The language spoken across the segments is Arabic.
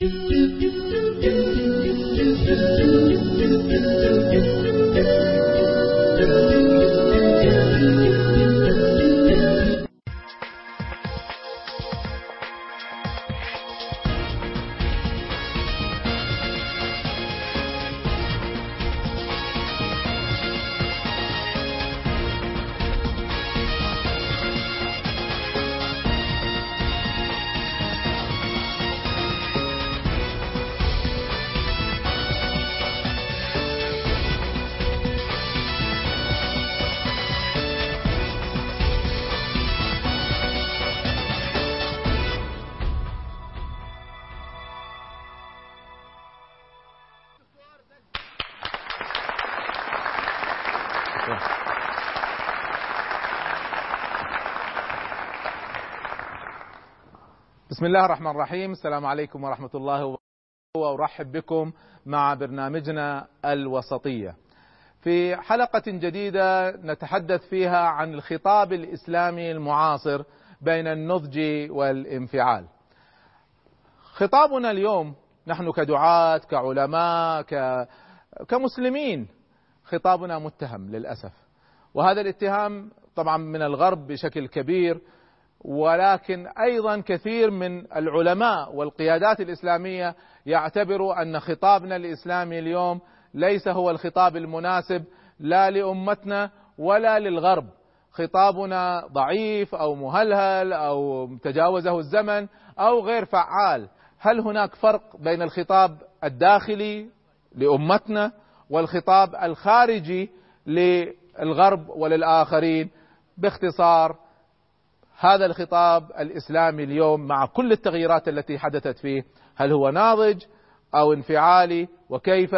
بسم الله الرحمن الرحيم السلام عليكم ورحمة الله وبركاته وأرحب بكم مع برنامجنا الوسطية في حلقة جديدة نتحدث فيها عن الخطاب الإسلامي المعاصر بين النضج والانفعال خطابنا اليوم نحن كدعاة كعلماء ك... كمسلمين خطابنا متهم للأسف وهذا الاتهام طبعا من الغرب بشكل كبير ولكن أيضا كثير من العلماء والقيادات الإسلامية يعتبروا أن خطابنا الإسلامي اليوم ليس هو الخطاب المناسب لا لأمتنا ولا للغرب. خطابنا ضعيف أو مهلهل أو تجاوزه الزمن أو غير فعال. هل هناك فرق بين الخطاب الداخلي لأمتنا والخطاب الخارجي للغرب وللآخرين؟ باختصار هذا الخطاب الإسلامي اليوم مع كل التغييرات التي حدثت فيه هل هو ناضج أو انفعالي وكيف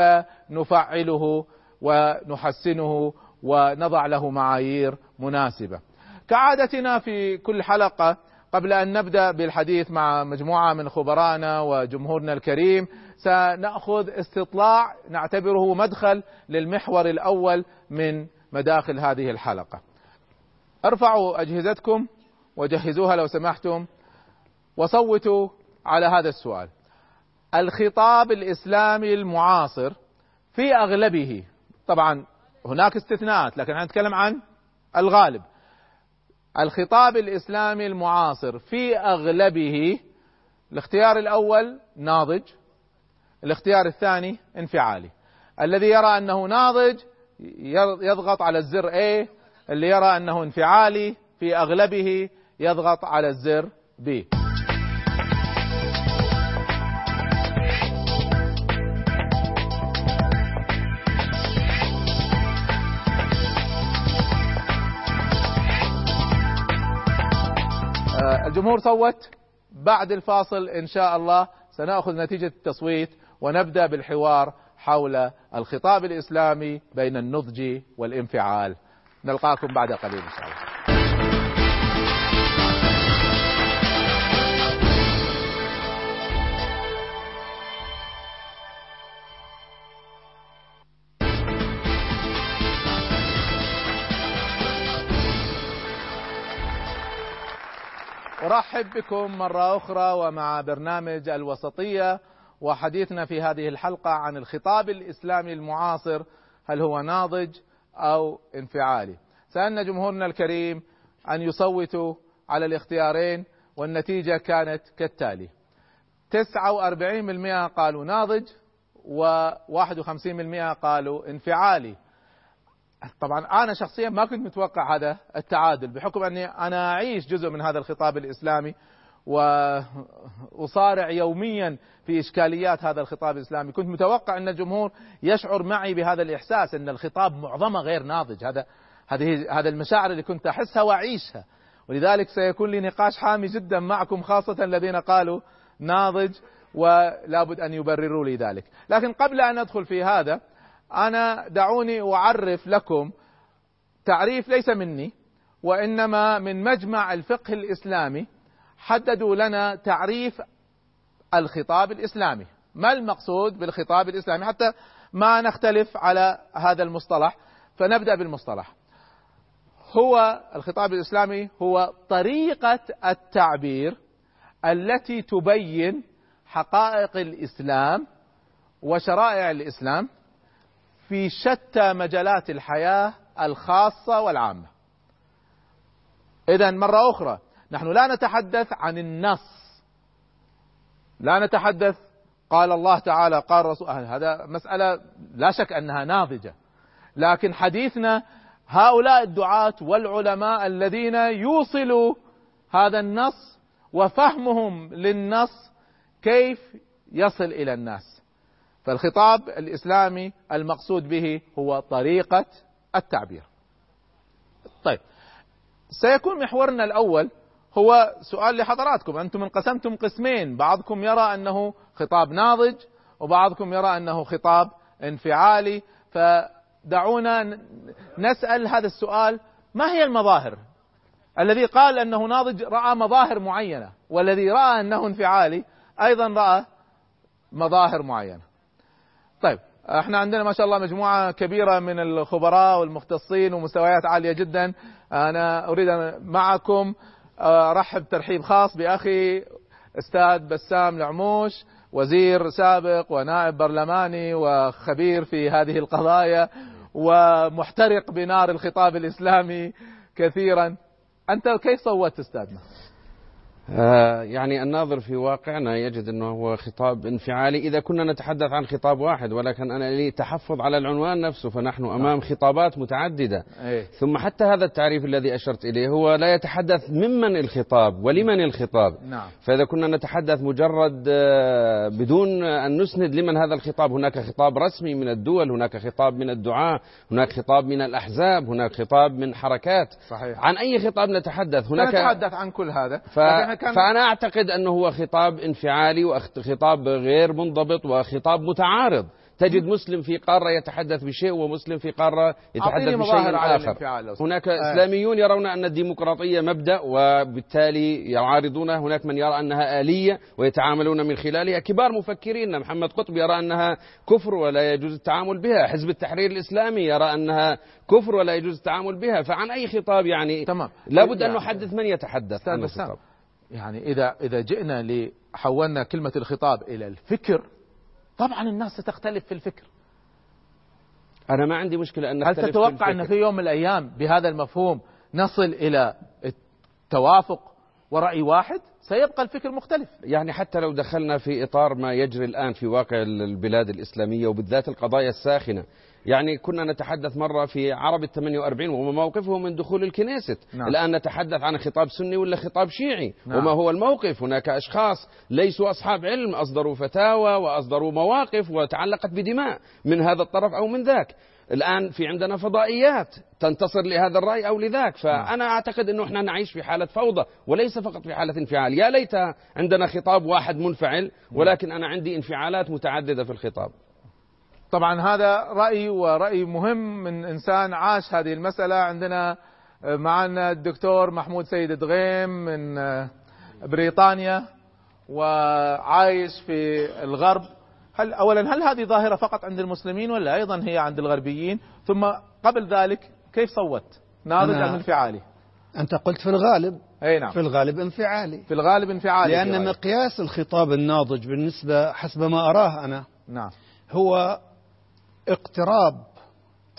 نفعله ونحسنه ونضع له معايير مناسبة. كعادتنا في كل حلقة قبل أن نبدأ بالحديث مع مجموعة من خبرائنا وجمهورنا الكريم سنأخذ استطلاع نعتبره مدخل للمحور الأول من مداخل هذه الحلقة. ارفعوا أجهزتكم وجهزوها لو سمحتم. وصوتوا على هذا السؤال. الخطاب الإسلامي المعاصر في أغلبه طبعا هناك استثناءات لكن نتكلم عن الغالب. الخطاب الإسلامي المعاصر في أغلبه الاختيار الأول ناضج الاختيار الثاني انفعالي. الذي يرى أنه ناضج يضغط على الزر A اللي يرى أنه انفعالي في أغلبه يضغط على الزر B. الجمهور صوت بعد الفاصل إن شاء الله. سنأخذ نتيجة التصويت ونبدأ بالحوار حول الخطاب الإسلامي بين النضج والانفعال. نلقاكم بعد قليل إن شاء الله. ارحب بكم مرة أخرى ومع برنامج الوسطية وحديثنا في هذه الحلقة عن الخطاب الإسلامي المعاصر هل هو ناضج أو انفعالي؟ سألنا جمهورنا الكريم أن يصوتوا على الاختيارين والنتيجة كانت كالتالي. 49% قالوا ناضج و51% قالوا انفعالي. طبعا أنا شخصيا ما كنت متوقع هذا التعادل بحكم أني أنا أعيش جزء من هذا الخطاب الإسلامي واصارع يوميا في إشكاليات هذا الخطاب الإسلامي، كنت متوقع أن الجمهور يشعر معي بهذا الإحساس أن الخطاب معظمه غير ناضج، هذا هذه هذا المشاعر اللي كنت أحسها وأعيشها، ولذلك سيكون لي نقاش حامي جدا معكم خاصة الذين قالوا ناضج ولا بد أن يبرروا لي ذلك، لكن قبل أن ادخل في هذا أنا دعوني أعرف لكم تعريف ليس مني وإنما من مجمع الفقه الإسلامي حددوا لنا تعريف الخطاب الإسلامي. ما المقصود بالخطاب الإسلامي؟ حتى ما نختلف على هذا المصطلح فنبدأ بالمصطلح. هو الخطاب الإسلامي هو طريقة التعبير التي تبين حقائق الإسلام وشرائع الإسلام في شتى مجالات الحياة الخاصة والعامة. إذا مرة أخرى نحن لا نتحدث عن النص. لا نتحدث قال الله تعالى قال رسول هذا مسألة لا شك أنها ناضجة. لكن حديثنا هؤلاء الدعاة والعلماء الذين يوصلوا هذا النص وفهمهم للنص كيف يصل إلى الناس؟ فالخطاب الإسلامي المقصود به هو طريقة التعبير. طيب سيكون محورنا الأول هو سؤال لحضراتكم. أنتم انقسمتم قسمين بعضكم يرى أنه خطاب ناضج وبعضكم يرى أنه خطاب انفعالي. فدعونا نسأل هذا السؤال ما هي المظاهر؟ الذي قال أنه ناضج رأى مظاهر معينة والذي رأى أنه انفعالي أيضا رأى مظاهر معينة. طيب إحنا عندنا ما شاء الله مجموعة كبيرة من الخبراء والمختصين ومستويات عالية جدا أنا أريد أن معكم أرحب ترحيب خاص بأخي أستاذ بسام العموش وزير سابق ونائب برلماني وخبير في هذه القضايا ومحترق بنار الخطاب الإسلامي كثيرا أنت كيف صوت أستاذنا؟ آه، يعني الناظر في واقعنا يجد أنه هو خطاب انفعالي إذا كنا نتحدث عن خطاب واحد ولكن أنا لي تحفظ على العنوان نفسه فنحن نعم. أمام خطابات متعددة أيه. ثم حتى هذا التعريف الذي أشرت إليه هو لا يتحدث ممن الخطاب ولمن الخطاب نعم. فإذا كنا نتحدث مجرد آه، بدون أن نسند لمن هذا الخطاب هناك خطاب رسمي من الدول هناك خطاب من الدعاة هناك خطاب من الأحزاب هناك خطاب من حركات صحيح. عن أي خطاب نتحدث هناك نتحدث عن كل هذا ف... كان فأنا أعتقد أنه هو خطاب انفعالي وخطاب غير منضبط وخطاب متعارض. تجد مسلم في قارة يتحدث بشيء ومسلم في قارة يتحدث بشيء آخر. هناك آه. إسلاميون يرون أن الديمقراطية مبدأ وبالتالي يعارضونها هناك من يرى أنها آلية ويتعاملون من خلالها. كبار مفكرين محمد قطب يرى أنها كفر ولا يجوز التعامل بها. حزب التحرير الإسلامي يرى أنها كفر ولا يجوز التعامل بها. فعن أي خطاب يعني؟ تمام. لابد أن يعني نحدث من يتحدث عن الخطاب. يعني إذا إذا جئنا لحولنا كلمة الخطاب إلى الفكر طبعا الناس ستختلف في الفكر. أنا ما عندي مشكلة أن هل تتوقع أن في يوم من الأيام بهذا المفهوم نصل إلى التوافق ورأي واحد؟ سيبقى الفكر مختلف. يعني حتى لو دخلنا في إطار ما يجري الآن في واقع البلاد الإسلامية وبالذات القضايا الساخنة يعني كنا نتحدث مرة في عرب ال 48 وما موقفه من دخول الكنيست. نعم. الآن نتحدث عن خطاب سني ولا خطاب شيعي. نعم. وما هو الموقف؟ هناك أشخاص ليسوا أصحاب علم أصدروا فتاوى وأصدروا مواقف وتعلقت بدماء من هذا الطرف أو من ذاك. الآن في عندنا فضائيات تنتصر لهذا الرأي أو لذاك. فأنا أعتقد أنه إحنا نعيش في حالة فوضى وليس فقط في حالة انفعال. يا ليت عندنا خطاب واحد منفعل ولكن أنا عندي انفعالات متعددة في الخطاب. طبعا هذا رأي ورأي مهم من إنسان عاش هذه المسألة. عندنا معنا الدكتور محمود سيد دغيم من بريطانيا وعايش في الغرب. هل اولا هل هذه ظاهرة فقط عند المسلمين ولا أيضا هي عند الغربيين؟ ثم قبل ذلك كيف صوت؟ ناضج أم انفعالي؟ أنت قلت في الغالب. أي نعم. في الغالب انفعالي. في الغالب انفعالي لأن مقياس الخطاب الناضج بالنسبة حسب ما أراه أنا نعم. هو اقتراب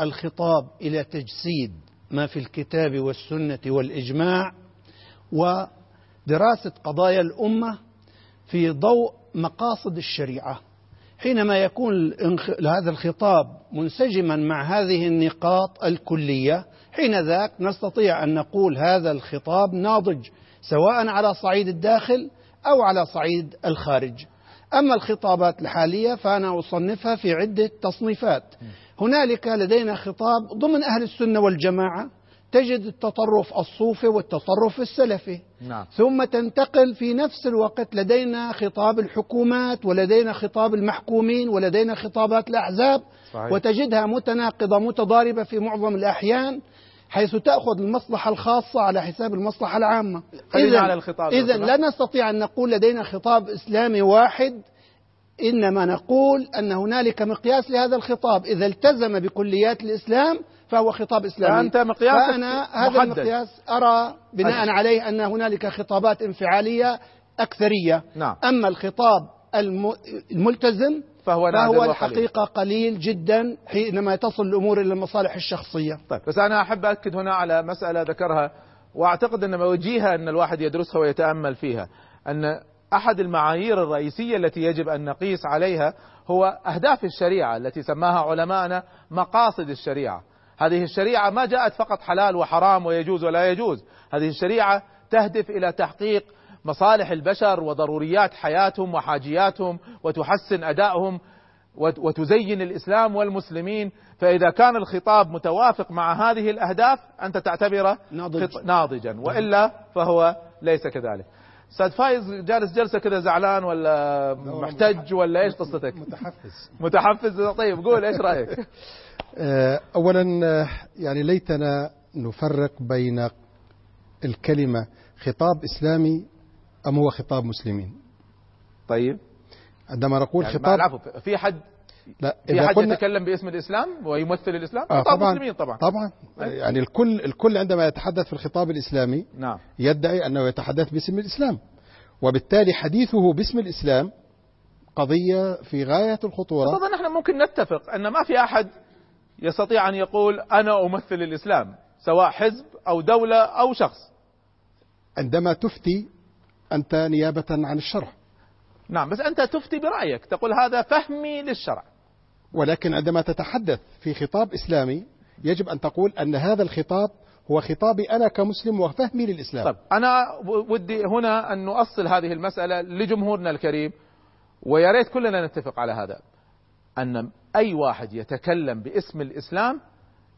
الخطاب إلى تجسيد ما في الكتاب والسنة والإجماع ودراسة قضايا الأمة في ضوء مقاصد الشريعة. حينما يكون هذا الخطاب منسجما مع هذه النقاط الكلية حين ذاك نستطيع أن نقول هذا الخطاب ناضج سواء على صعيد الداخل أو على صعيد الخارج. أما الخطابات الحالية فأنا أصنفها في عدة تصنيفات. هنالك لدينا خطاب ضمن أهل السنة والجماعة. تجد التطرف الصوفي والتطرف السلفي. نعم. ثم تنتقل في نفس الوقت لدينا خطاب الحكومات ولدينا خطاب المحكومين ولدينا خطابات الأحزاب. صحيح. وتجدها متناقضة متضاربة في معظم الأحيان. حيث تأخذ المصلحة الخاصة على حساب المصلحة العامة. إذا لا نستطيع أن نقول لدينا خطاب إسلامي واحد إنما نقول أن هنالك مقياس لهذا الخطاب. إذا التزم بكليات الإسلام فهو خطاب إسلامي. فأنت مقياس فأنا هذا المقياس أرى بناء عليه أن هنالك خطابات انفعالية أكثرية. نعم. أما الخطاب الملتزم فهو, فهو الحقيقة قليل جدا حينما تصل الأمور إلى المصالح الشخصية. طيب بس أنا أحب أكد هنا على مسألة ذكرها وأعتقد أن وجيهة أن الواحد يدرسها ويتأمل فيها أن أحد المعايير الرئيسية التي يجب أن نقيس عليها هو أهداف الشريعة التي سماها علماءنا مقاصد الشريعة. هذه الشريعة ما جاءت فقط حلال وحرام ويجوز ولا يجوز. هذه الشريعة تهدف إلى تحقيق مصالح البشر وضروريات حياتهم وحاجياتهم وتحسن أدائهم وتزين الإسلام والمسلمين. فإذا كان الخطاب متوافق مع هذه الأهداف أنت تعتبره ناضج. ناضجا. وإلا فهو ليس كذلك. أستاذ فايز جالس جلسة كذا زعلان ولا محتج ولا إيش قصتك؟ متحفز متحفز طيب قول إيش رأيك؟ آه، اولا آه، يعني ليتنا نفرق بين الكلمة خطاب إسلامي أم هو خطاب مسلمين؟ طيب. عندما نقول يعني خطاب العفو في حد لا في حد يتكلم باسم الإسلام ويمثل الإسلام؟ آه خطاب طبعا مسلمين طبعا. طبعا. يعني الكل الكل عندما يتحدث في الخطاب الإسلامي نعم. يدعي أنه يتحدث باسم الإسلام. وبالتالي حديثه باسم الإسلام قضية في غاية الخطورة. اظن نحن ممكن نتفق أن ما في أحد يستطيع أن يقول أنا أمثل الإسلام سواء حزب أو دولة أو شخص. عندما تفتي أنت نيابة عن الشرع. نعم بس أنت تفتي برأيك تقول هذا فهمي للشرع. ولكن عندما تتحدث في خطاب إسلامي يجب أن تقول أن هذا الخطاب هو خطابي أنا كمسلم وفهمي للإسلام. طيب أنا ودي هنا أن نؤصل هذه المسألة لجمهورنا الكريم ويا ريت كلنا نتفق على هذا أن أي واحد يتكلم باسم الإسلام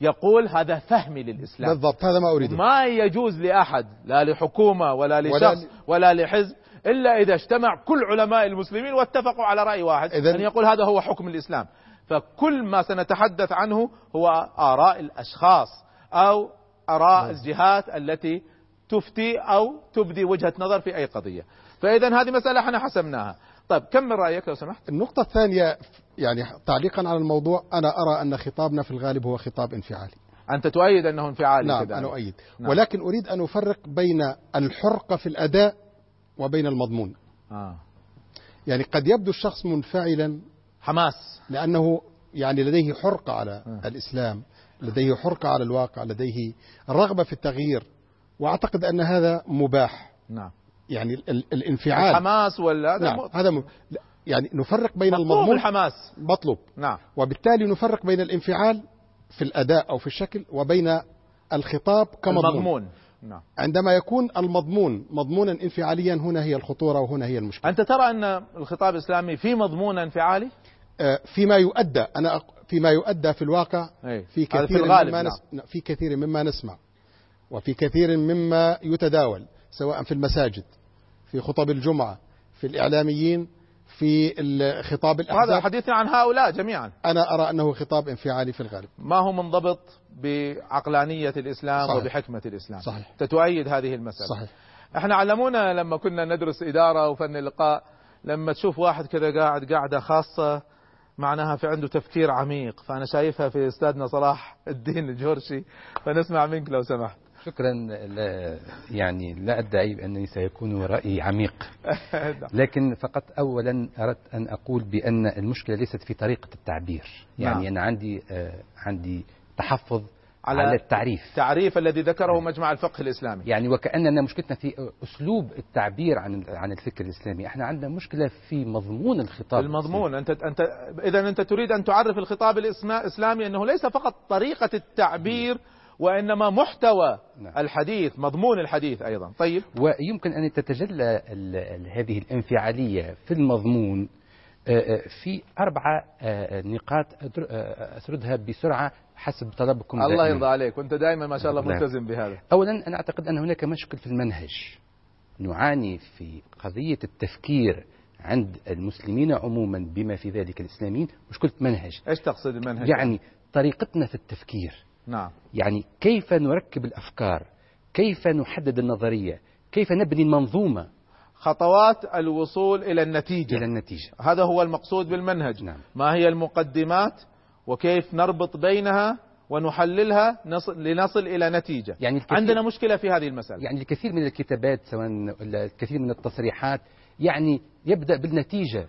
يقول هذا فهمي للإسلام. بالضبط هذا ما أريده. ما يجوز لأحد لا لحكومة ولا لشخص ولا, لحزب إلا إذا اجتمع كل علماء المسلمين واتفقوا على رأي واحد أن يقول هذا هو حكم الإسلام. فكل ما سنتحدث عنه هو آراء الأشخاص أو آراء نعم. الجهات التي تفتي أو تبدي وجهة نظر في أي قضية. فإذا هذه مسألة إحنا حسمناها. طيب كم من رأيك لو سمحت؟ النقطة الثانية يعني تعليقا على الموضوع أنا أرى أن خطابنا في الغالب هو خطاب انفعالي أنت تؤيد أنه انفعالي نعم كذلك. أنا أؤيد نعم. ولكن أريد أن أفرق بين الحرقة في الأداء وبين المضمون آه. يعني قد يبدو الشخص منفعلا حماس لأنه يعني لديه حرقة على آه. الإسلام لديه حرقة على الواقع لديه رغبة في التغيير وأعتقد أن هذا مباح نعم يعني ال الانفعال الحماس ولا نعم هذا م... يعني نفرق بين المضمون الحماس. مطلوب. نعم. وبالتالي نفرق بين الانفعال في الأداء أو في الشكل وبين الخطاب كمضمون. المضمون. نعم. عندما يكون المضمون مضمونا انفعاليا هنا هي الخطورة وهنا هي المشكلة. أنت ترى أن الخطاب الإسلامي في مضمون انفعالي؟ آه، فيما يؤدى أنا فيما يؤدى في الواقع في كثير في مما نعم. نس... في كثير مما نسمع. وفي كثير مما يتداول سواء في المساجد في خطب الجمعة في الإعلاميين في خطاب الأحزاب. هذا حديثنا عن هؤلاء جميعا. أنا أرى أنه خطاب انفعالي في الغالب. ما هو منضبط بعقلانية الإسلام صحيح. وبحكمة الإسلام؟ صحيح. تتؤيد هذه المسألة. صحيح. إحنا علمونا لما كنا ندرس إدارة وفن اللقاء لما تشوف واحد كذا قاعد قاعدة خاصة معناها في عنده تفكير عميق. فأنا شايفها في أستاذنا صلاح الدين الجورشي. فنسمع منك لو سمحت. شكرا لا يعني لا أدعي بأنني سيكون رأيي عميق. لكن فقط أولا أردت أن أقول بأن المشكلة ليست في طريقة التعبير. يعني نعم. أنا عندي آه عندي تحفظ على, على التعريف. تعريف الذي ذكره مجمع الفقه الإسلامي. يعني وكأننا مشكلتنا في أسلوب التعبير عن عن الفكر الإسلامي. إحنا عندنا مشكلة في مضمون الخطاب المضمون. أنت أنت إذا أنت تريد أن تعرف الخطاب الإسلامي أنه ليس فقط طريقة التعبير وإنما محتوى نعم. الحديث مضمون الحديث أيضا. طيب. ويمكن أن تتجلى هذه الانفعالية في المضمون في أربعة نقاط أسردها بسرعة حسب طلبكم الله يرضى عليك. وأنت دائما ما شاء الله ملتزم بهذا. أولا أنا أعتقد أن هناك مشكل في المنهج. نعاني في قضية التفكير عند المسلمين عموما بما في ذلك الإسلاميين. مشكلة منهج. إيش تقصد المنهج يعني طريقتنا في التفكير. نعم. يعني كيف نركب الأفكار؟ كيف نحدد النظرية؟ كيف نبني المنظومة؟ خطوات الوصول إلى النتيجة. إلى النتيجة. هذا هو المقصود بالمنهج. نعم. ما هي المقدمات؟ وكيف نربط بينها ونحللها نصل لنصل إلى نتيجة. يعني عندنا مشكلة في هذه المسألة. يعني الكثير من الكتابات سواء الكثير من التصريحات يعني يبدأ بالنتيجة.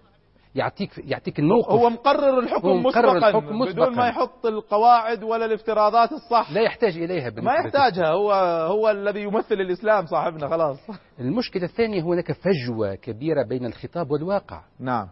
يعطيك يعطيك الموقف. هو مقرر الحكم هو مقرر مسبقا الحكم مسبقاً. بدون ما يحط القواعد ولا الافتراضات الصح. لا يحتاج إليها ما يحتاجها هو هو الذي يمثل الإسلام صاحبنا خلاص. المشكلة الثانية هناك فجوة كبيرة بين الخطاب والواقع. نعم.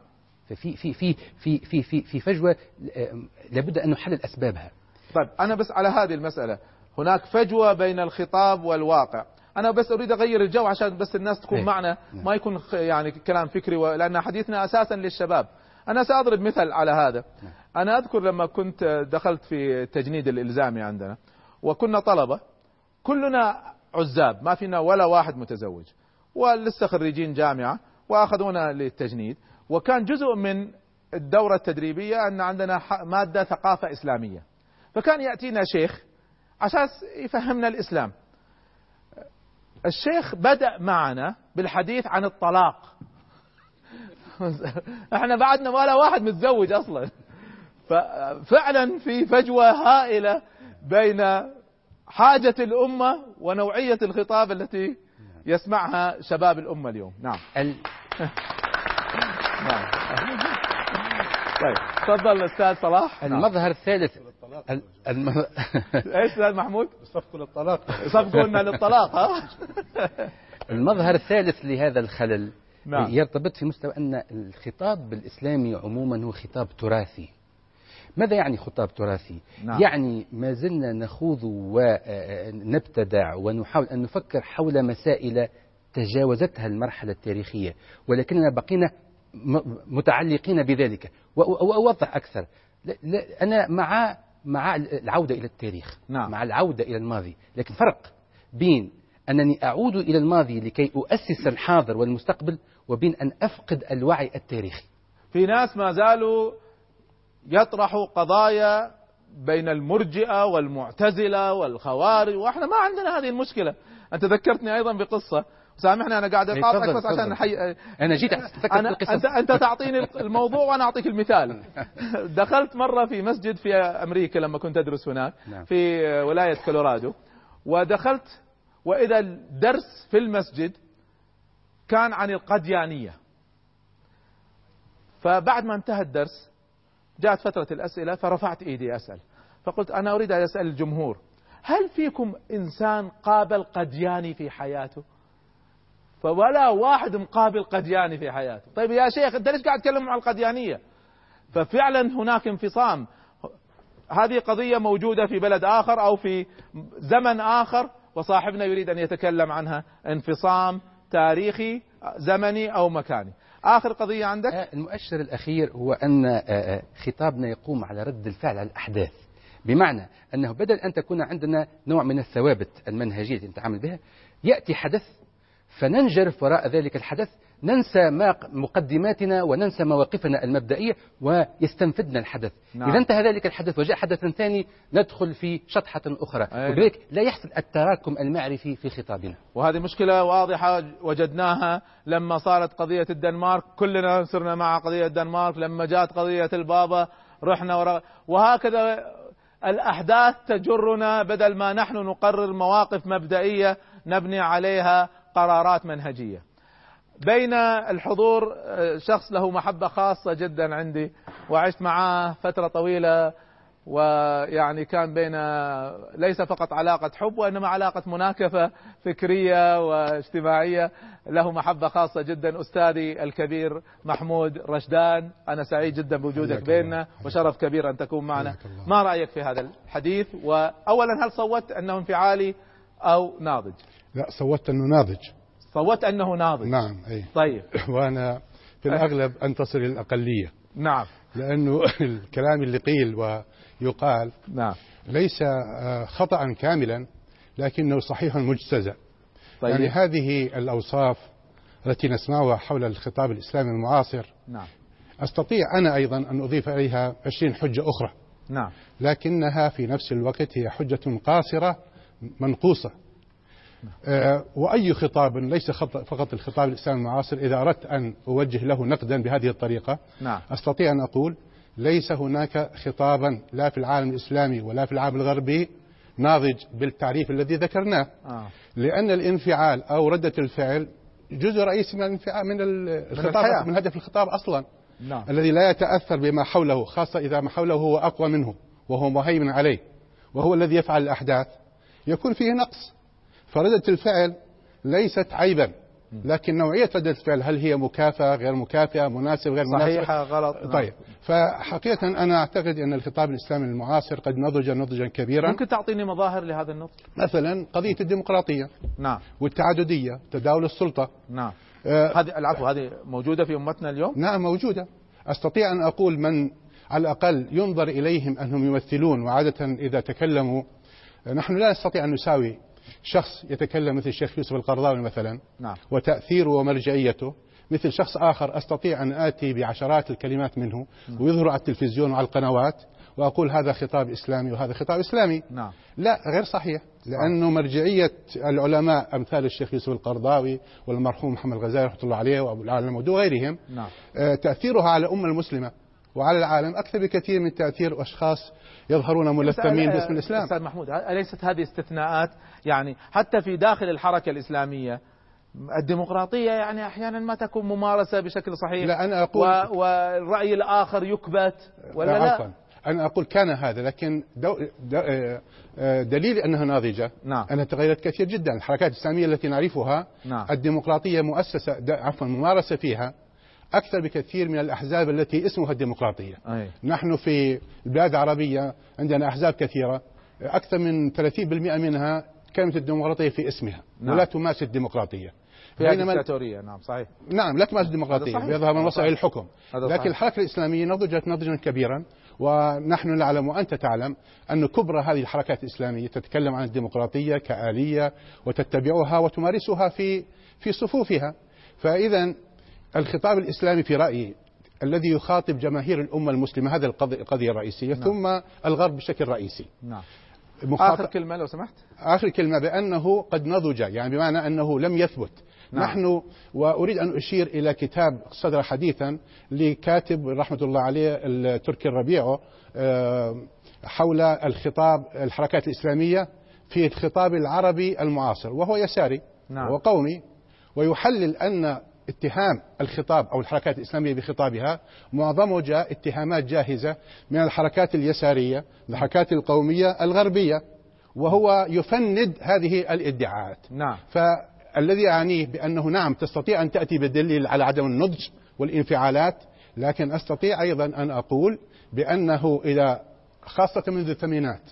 ففي في في في في في, في فجوة آه، لابد أن نحلل أسبابها. طيب أنا بس على هذه المسألة. هناك فجوة بين الخطاب والواقع. أنا بس أريد أغير الجو عشان بس الناس تكون إيه. معنا نعم. ما يكون يعني كلام فكري و- لأن حديثنا أساسا للشباب أنا سأضرب مثل على هذا نعم. أنا أذكر لما كنت دخلت في التجنيد الإلزامي عندنا وكنا طلبة كلنا عزاب ما فينا ولا واحد متزوج ولسه خريجين جامعة وأخذونا للتجنيد وكان جزء من الدورة التدريبية أن عندنا مادة ثقافة إسلامية فكان يأتينا شيخ عشان يفهمنا الإسلام الشيخ بدأ معنا بالحديث عن الطلاق. إحنا بعدنا ولا واحد متزوج أصلا. ففعلا في فجوة هائلة بين حاجة الأمة ونوعية الخطاب التي يسمعها شباب الأمة اليوم. نعم. ال- نعم. طيب تفضل أستاذ صلاح. المظهر الثالث. ال- الم- إيش أستاذ محمود؟ صفقوا للطلاق صفقوا للطلاق ها؟ المظهر الثالث لهذا الخلل نعم. يرتبط في مستوى أن الخطاب الإسلامي عموما هو خطاب تراثي. ماذا يعني خطاب تراثي؟ نعم. يعني ما زلنا نخوض ونبتدع ونحاول أن نفكر حول مسائل تجاوزتها المرحلة التاريخية ولكننا بقينا متعلقين بذلك. وأ- وأوضح أكثر. لا- لا- أنا مع مع العودة إلى التاريخ نعم. مع العودة إلى الماضي. لكن فرق بين أنني أعود إلى الماضي لكي أؤسس الحاضر والمستقبل وبين أن أفقد الوعي التاريخي. في ناس ما زالوا يطرحوا قضايا بين المرجئة والمعتزلة والخوارج وإحنا ما عندنا هذه المشكلة. أنت ذكرتني أيضا بقصة. سامحني أنا قاعد إيه، اقاطعك تفضل، بس عشان. نحي... أنا جيت أنا القصص أنت, أنت تعطيني الموضوع وأنا أعطيك المثال. دخلت مرة في مسجد في أمريكا لما كنت أدرس هناك نعم. في ولاية كولورادو. ودخلت وإذا الدرس في المسجد كان عن القديانية. فبعد ما انتهى الدرس جاءت فترة الأسئلة فرفعت إيدي أسأل. فقلت أنا أريد أن أسأل الجمهور هل فيكم إنسان قابل قدياني في حياته؟ فولا واحد مقابل قدياني في حياته. طيب يا شيخ أنت ليش قاعد تتكلم عن القديانية؟ ففعلا هناك انفصام. هذه قضية موجودة في بلد آخر أو في زمن آخر وصاحبنا يريد أن يتكلم عنها. انفصام تاريخي زمني أو مكاني. آخر قضية عندك؟ آه، المؤشر الأخير هو أن آه، آه، خطابنا يقوم على رد الفعل على الأحداث. بمعنى أنه بدل أن تكون عندنا نوع من الثوابت المنهجية التي نتعامل بها يأتي حدث فننجرف وراء ذلك الحدث ننسى ما مقدماتنا وننسى مواقفنا المبدئية ويستنفدنا الحدث نعم. إذا انتهى ذلك الحدث وجاء حدث ثاني ندخل في شطحة أخرى أي نعم. وبذلك لا يحصل التراكم المعرفي في خطابنا وهذه مشكلة واضحة وجدناها لما صارت قضية الدنمارك كلنا صرنا مع قضية الدنمارك لما جاءت قضية البابا رحنا وراء وهكذا الأحداث تجرنا بدل ما نحن نقرر مواقف مبدئية نبني عليها قرارات منهجية. بين الحضور آه، شخص له محبة خاصة جدا عندي وعشت معاه فترة طويلة ويعني كان بين ليس فقط علاقة حب وإنما علاقة مناكفة فكرية واجتماعية. له محبة خاصة جدا أستاذي الكبير محمود رشدان. أنا سعيد جدا بوجودك بيننا. وشرف كبير أن تكون معنا. ما رأيك في هذا الحديث؟ وأولا هل صوت أنه انفعالي أو ناضج؟ لا صوتت أنه ناضج. صوت أنه ناضج. نعم أي. طيب. وأنا في الأغلب أنتصر للاقليه نعم. لأنه الكلام اللي قيل ويقال نعم. ليس آه، خطأ كاملا لكنه صحيح مجتزأ. طيب. يعني هذه الأوصاف التي نسمعها حول الخطاب الإسلامي المعاصر نعم. أستطيع أنا أيضا أن أضيف إليها 20 حجة أخرى. نعم. لكنها في نفس الوقت هي حجة قاصرة منقوصة. آه، وأي خطاب ليس فقط الخطاب الاسلامي المعاصر إذا أردت أن أوجه له نقدا بهذه الطريقة نعم أستطيع أن أقول ليس هناك خطابا لا في العالم الإسلامي ولا في العالم الغربي ناضج بالتعريف الذي ذكرناه آه. لأن الانفعال أو ردة الفعل جزء رئيسي من الانفعال من الخطاب الحياة. من هدف الخطاب أصلا نعم. الذي لا يتأثر بما حوله خاصة إذا ما حوله هو أقوى منه وهو مهيمن عليه وهو الذي يفعل الأحداث يكون فيه نقص فردة الفعل ليست عيبا لكن نوعية ردة الفعل هل هي مكافأة غير مكافئة مناسب غير مناسب؟ صحيحة غلط؟ نعم. طيب فحقيقة أنا أعتقد أن الخطاب الإسلامي المعاصر قد نضج نضجا كبيرا. ممكن تعطيني مظاهر لهذا النضج مثلا قضية الديمقراطية نعم. والتعددية تداول السلطة. نعم. آه هذه العفو هذه موجودة في أمتنا اليوم؟ نعم موجودة. أستطيع أن أقول من على الأقل ينظر إليهم أنهم يمثلون وعادة إذا تكلموا نحن لا نستطيع أن نساوي شخص يتكلم مثل الشيخ يوسف القرضاوي مثلا نعم. وتأثيره ومرجعيته مثل شخص آخر أستطيع أن آتي بعشرات الكلمات منه نعم. ويظهر على التلفزيون وعلى القنوات وأقول هذا خطاب إسلامي وهذا خطاب إسلامي نعم. لا غير صحيح لأنه مرجعية العلماء أمثال الشيخ يوسف القرضاوي والمرحوم محمد الغزالي رحمة الله عليه وأبو العالم وغيرهم نعم. آه، تأثيرها على الأمة المسلمة وعلى العالم أكثر بكثير من تأثير أشخاص يظهرون ملثمين باسم الإسلام أستاذ محمود أليست هذه استثناءات يعني حتى في داخل الحركة الإسلامية الديمقراطية يعني أحيانا ما تكون ممارسة بشكل صحيح لا أنا أقول والرأي الآخر يكبت ولا لا, لا؟ أنا أقول كان هذا لكن دو دو آه، دليل أنها ناضجة نعم. أنها تغيرت كثير جدا الحركات الإسلامية التي نعرفها نعم. الديمقراطية مؤسسة عفوا ممارسة فيها أكثر بكثير من الأحزاب التي اسمها الديمقراطية. أي. نحن في البلاد العربية عندنا أحزاب كثيرة أكثر من 30% منها كلمة الديمقراطية في اسمها نعم. ولا تمارس الديمقراطية. في الدكتاتورية نعم صحيح. نعم لا تمارس الديمقراطية بيظهر من وسائل الحكم. لكن الحركة الإسلامية نضجت نضجا كبيرا ونحن نعلم وأنت تعلم أن كبرى هذه الحركات الإسلامية تتكلم عن الديمقراطية كآلية وتتبعها وتمارسها في في صفوفها. فإذا الخطاب الإسلامي في رأيي الذي يخاطب جماهير الأمة المسلمة هذه القضية الرئيسية نعم. ثم الغرب بشكل رئيسي نعم. آخر كلمة لو سمحت آخر كلمة بأنه قد نضج يعني بمعنى أنه لم يثبت نعم. نحن وأريد أن أشير إلى كتاب صدر حديثا لكاتب رحمة الله عليه التركي الربيع آه، حول الخطاب الحركات الإسلامية في الخطاب العربي المعاصر وهو يساري نعم. وقومي ويحلل أن اتهام الخطاب أو الحركات الإسلامية بخطابها. معظمه جاء اتهامات جاهزة من الحركات اليسارية الحركات القومية الغربية وهو يفند هذه الادعاءات. نعم. فالذي أعنيه بأنه نعم تستطيع أن تأتي بالدليل على عدم النضج والانفعالات لكن أستطيع أيضا أن أقول بأنه إذا خاصة منذ الثمانينات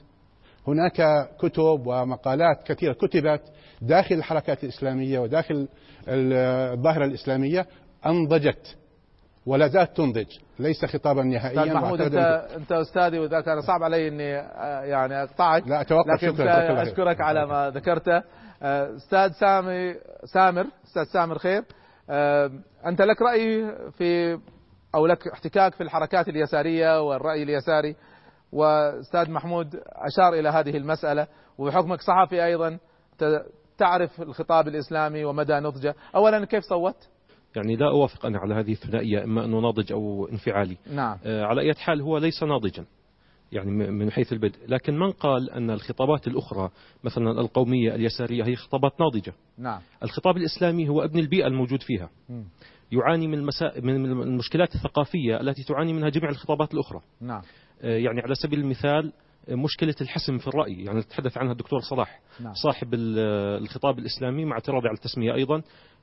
هناك كتب ومقالات كثيرة كتبت داخل الحركات الإسلامية وداخل الظاهرة الإسلامية أنضجت ولا زالت تنضج ليس خطابا نهائيا أستاذ محمود انت انت أستاذي وذا كان صعب علي إني آه، يعني أقطعك لا أتوقف. لكن شكرا أشكرك على ما ذكرته. آه، أستاذ سامي سامر أستاذ سامر خير. آه، أنت لك رأي في أو لك احتكاك في الحركات اليسارية والرأي اليساري. وأستاذ محمود أشار إلى هذه المسألة وبحكمك صحفي أيضا تعرف الخطاب الإسلامي ومدى نضجه، اولا كيف صوت؟ يعني لا أوافق أنا على هذه الثنائية إما أنه ناضج أو انفعالي. نعم. آه على أي حال هو ليس ناضجا. يعني من حيث البدء، لكن من قال أن الخطابات الأخرى مثلا القومية اليسارية هي خطابات ناضجة. نعم. الخطاب الإسلامي هو أبن البيئة الموجود فيها. م. يعاني من, المسا... من المشكلات الثقافية التي تعاني منها جميع الخطابات الأخرى. نعم. آه يعني على سبيل المثال مشكلة الحسم في الرأي. يعني تحدث عنها الدكتور صلاح. نعم. صاحب الخطاب الإسلامي مع اعتراضي على التسمية أيضا.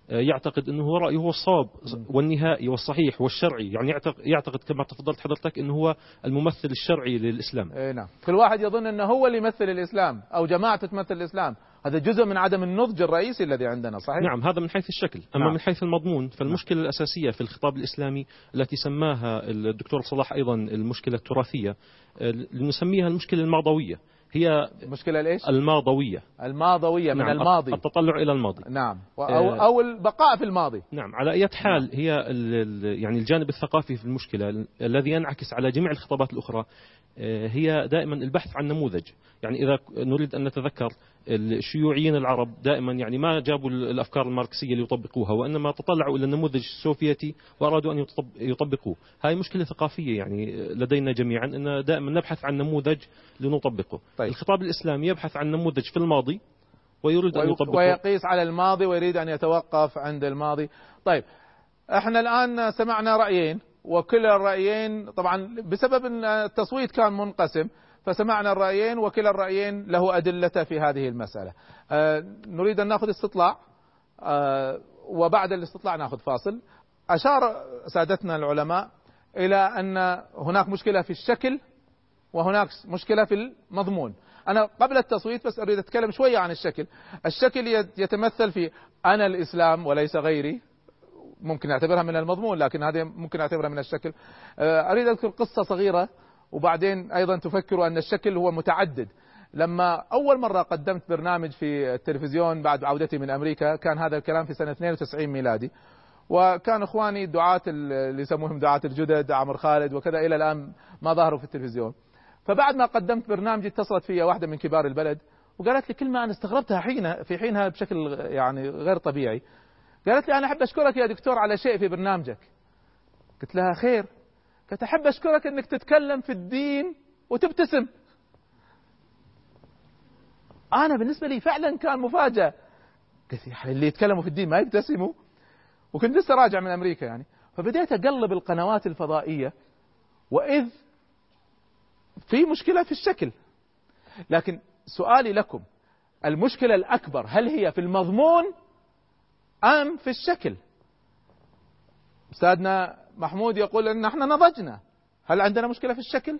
يعتقد أنه هو رأيه هو الصواب والنهائي والصحيح والشرعي. يعني يعتقد كما تفضلت حضرتك أنه هو الممثل الشرعي للإسلام. اي نعم. كل واحد يظن أنه هو اللي يمثل الإسلام أو جماعته تمثل الإسلام. هذا جزء من عدم النضج الرئيسي الذي عندنا صحيح؟ نعم هذا من حيث الشكل. أما نعم. من حيث المضمون فالمشكلة نعم. الأساسية في الخطاب الإسلامي التي سماها الدكتور صلاح أيضا المشكلة التراثية آه، نسميها المشكلة الماضوية هي المشكلة الايش؟ الماضوية. الماضوية من نعم الماضي. التطلع إلى الماضي. نعم. أو, آه، أو البقاء في الماضي. نعم على أي حال نعم. هي يعني الجانب الثقافي في المشكلة الذي ينعكس على جميع الخطابات الأخرى آه، هي دائما البحث عن نموذج. يعني إذا نريد أن نتذكر الشيوعيين العرب دائما يعني ما جابوا الأفكار الماركسية ليطبقوها وإنما تطلعوا إلى النموذج السوفيتي وأرادوا أن يطبقوه، هاي مشكلة ثقافية يعني لدينا جميعا إن دائما نبحث عن نموذج لنطبقه. طيب. الخطاب الإسلامي يبحث عن نموذج في الماضي ويريد أن يطبقه ويقيس على الماضي ويريد أن يتوقف عند الماضي. طيب إحنا الآن سمعنا رأيين وكلا الرأيين طبعا بسبب أن التصويت كان منقسم فسمعنا الرأيين وكلا الرأيين له أدلته في هذه المسألة. آه، نريد أن نأخذ استطلاع. آه، وبعد الاستطلاع نأخذ فاصل. أشار سادتنا العلماء إلى أن هناك مشكلة في الشكل وهناك مشكلة في المضمون. أنا قبل التصويت بس أريد أتكلم شوية عن الشكل. الشكل يتمثل في أنا الإسلام وليس غيري. ممكن أعتبرها من المضمون لكن هذه ممكن أعتبرها من الشكل. آه، أريد أذكر قصة صغيرة وبعدين أيضا تفكروا أن الشكل هو متعدد لما أول مرة قدمت برنامج في التلفزيون بعد عودتي من أمريكا كان هذا الكلام في سنة 92 ميلادي وكان إخواني الدعاة اللي يسموهم دعاة الجدد عمر خالد وكذا إلى الآن ما ظهروا في التلفزيون. فبعد ما قدمت برنامجي اتصلت في واحدة من كبار البلد وقالت لي كلمة أنا استغربتها حين في حينها بشكل يعني غير طبيعي. قالت لي أنا أحب أشكرك يا دكتور على شيء في برنامجك. قلت لها خير. قلت احب أشكرك إنك تتكلم في الدين وتبتسم. أنا بالنسبة لي فعلا كان مفاجأة. قلت يعني اللي يتكلموا في الدين ما يبتسموا. وكنت لسه راجع من أمريكا يعني. فبديت أقلب القنوات الفضائية. وإذ في مشكلة في الشكل. لكن سؤالي لكم المشكلة الأكبر هل هي في المضمون أم في الشكل؟ أستاذنا محمود يقول إن إحنا نضجنا. هل عندنا مشكلة في الشكل؟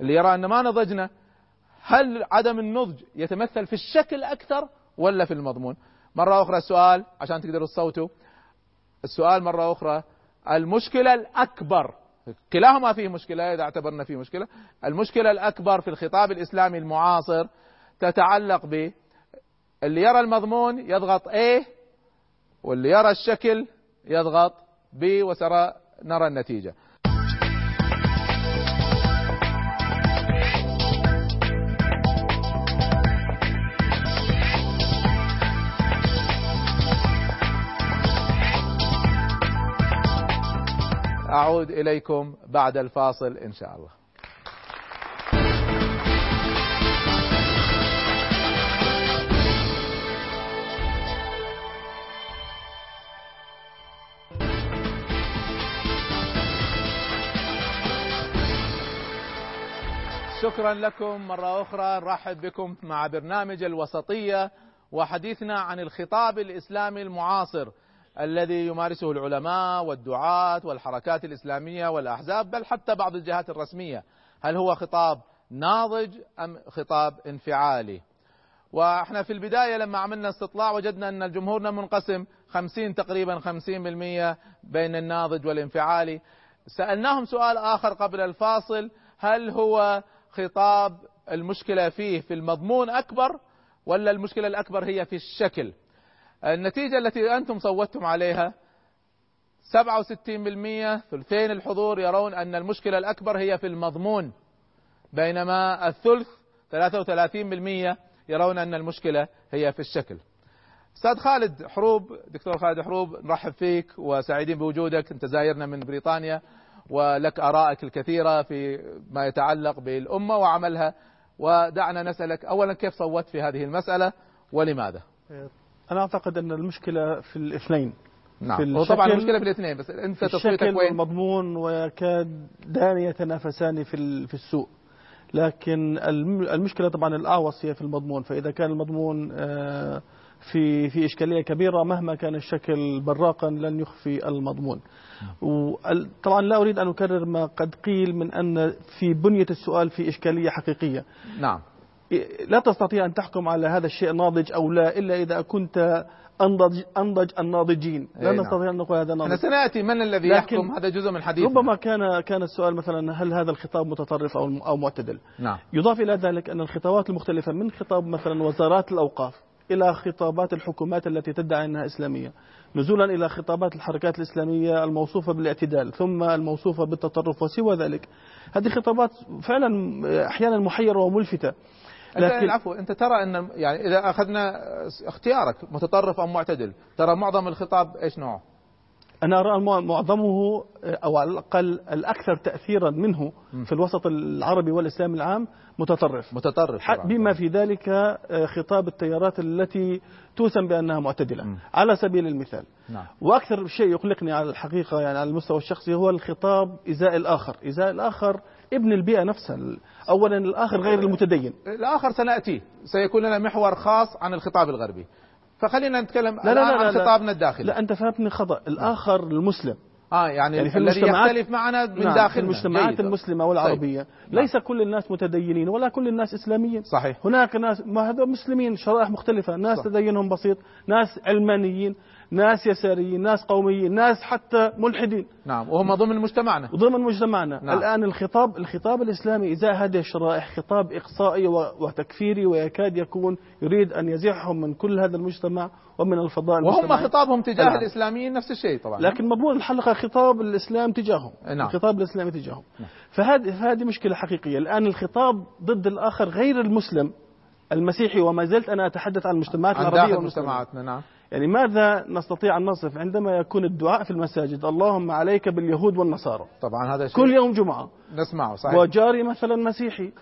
اللي يرى إن ما نضجنا هل عدم النضج يتمثل في الشكل أكثر ولا في المضمون؟ مرة أخرى السؤال عشان تقدروا تصوتوا. السؤال مرة أخرى المشكلة الأكبر كلاهما فيه مشكلة إذا اعتبرنا فيه مشكلة. المشكلة الأكبر في الخطاب الإسلامي المعاصر تتعلق ب اللي يرى المضمون يضغط A واللي يرى الشكل يضغط B وسنرى نرى النتيجة. أعود إليكم بعد الفاصل إن شاء الله. شكرا لكم. مرة أخرى نرحب بكم مع برنامج الوسطية وحديثنا عن الخطاب الإسلامي المعاصر الذي يمارسه العلماء والدعاة والحركات الإسلامية والأحزاب بل حتى بعض الجهات الرسمية. هل هو خطاب ناضج أم خطاب انفعالي؟ وإحنا في البداية لما عملنا استطلاع وجدنا أن جمهورنا منقسم خمسين تقريبا خمسين بالمية بين الناضج والانفعالي. سألناهم سؤال آخر قبل الفاصل. هل هو خطاب المشكلة فيه في المضمون أكبر ولا المشكلة الأكبر هي في الشكل؟ النتيجة التي أنتم صوتتم عليها 67% ثلثين الحضور يرون أن المشكلة الأكبر هي في المضمون بينما الثلث 33% يرون أن المشكلة هي في الشكل. أستاذ خالد حروب دكتور خالد حروب نرحب فيك وسعيدين بوجودك أنت زايرنا من بريطانيا. ولك آرائك الكثيرة في ما يتعلق بالأمة وعملها. ودعنا نسألك أولا كيف صوت في هذه المسألة ولماذا؟ أنا أعتقد أن المشكلة في الاثنين. نعم. هو طبعا المشكلة في الاثنين بس أنت تصويتك وين؟ والمضمون ويكادان يتنافسان في في السوق. لكن المشكلة طبعا الأعوص هي في المضمون. فإذا كان المضمون آه، في في إشكالية كبيرة مهما كان الشكل براقا لن يخفي المضمون. طبعا لا أريد أن أكرر ما قد قيل من أن في بنية السؤال في إشكالية حقيقية. نعم. لا تستطيع أن تحكم على هذا الشيء ناضج أو لا إلا إذا كنت أنضج, أنضج الناضجين. لا نعم. نستطيع أن نقول هذا ناضج. سنأتي من الذي يحكم هذا جزء من حديث ربما كان كان السؤال مثلا هل هذا الخطاب متطرف أو أو معتدل؟ نعم. يضاف إلى ذلك أن الخطابات المختلفة من خطاب مثلا وزارات الأوقاف إلى خطابات الحكومات التي تدعي أنها إسلامية. نزولا إلى خطابات الحركات الإسلامية الموصوفة بالاعتدال ثم الموصوفة بالتطرف وسوى ذلك. هذه خطابات فعلا أحيانا محيرة وملفتة. لكن العفو أنت ترى أن يعني إذا أخذنا اختيارك متطرف أو معتدل ترى معظم الخطاب إيش نوعه؟ أنا أرى معظمه أو على الأقل الأكثر تأثيرا منه في الوسط العربي والإسلامي العام متطرف. متطرف بما في ذلك آه، خطاب التيارات التي توسم بأنها معتدلة. م. على سبيل المثال. نعم. وأكثر شيء يقلقني على الحقيقة يعني على المستوى الشخصي هو الخطاب إزاء الآخر. إزاء الآخر ابن البيئة نفسها. أولا الآخر غير المتدين. الآخر سنأتي. سيكون لنا محور خاص عن الخطاب الغربي. فخلينا نتكلم لا لا لا عن خطابنا الداخلي. لا أنت فهمتني خطأ. الآخر المسلم. آه يعني, يعني في الذي يختلف معنا من نعم داخل المجتمعات جيد. المسلمة والعربية. طيب. ليس نعم. كل الناس متدينين ولا كل الناس إسلاميين. صحيح. هناك ناس ما هذول مسلمين شرائح مختلفة. ناس صح. تدينهم بسيط ناس علمانيين. ناس يساريين ناس قوميين ناس حتى ملحدين. نعم وهم ضمن مجتمعنا. ضمن مجتمعنا. نعم. الآن الخطاب الخطاب الإسلامي إزاء هذه الشرائح خطاب إقصائي وتكفيري ويكاد يكون يريد أن يزيحهم من كل هذا المجتمع ومن الفضاء وهم خطابهم تجاه نعم. الإسلاميين نفس الشيء طبعا. لكن مضمون الحلقة خطاب الإسلام تجاههم. نعم. الخطاب الإسلامي تجاههم. نعم. فهذه فهذه مشكلة حقيقية. الآن الخطاب ضد الآخر غير المسلم المسيحي وما زلت أنا أتحدث عن المجتمعات العربية مجتمعاتنا نعم. يعني ماذا نستطيع أن نصف عندما يكون الدعاء في المساجد؟ اللهم عليك باليهود والنصارى. طبعا هذا شيء كل يوم جمعة. نسمعه صحيح. وجاري مثلا مسيحي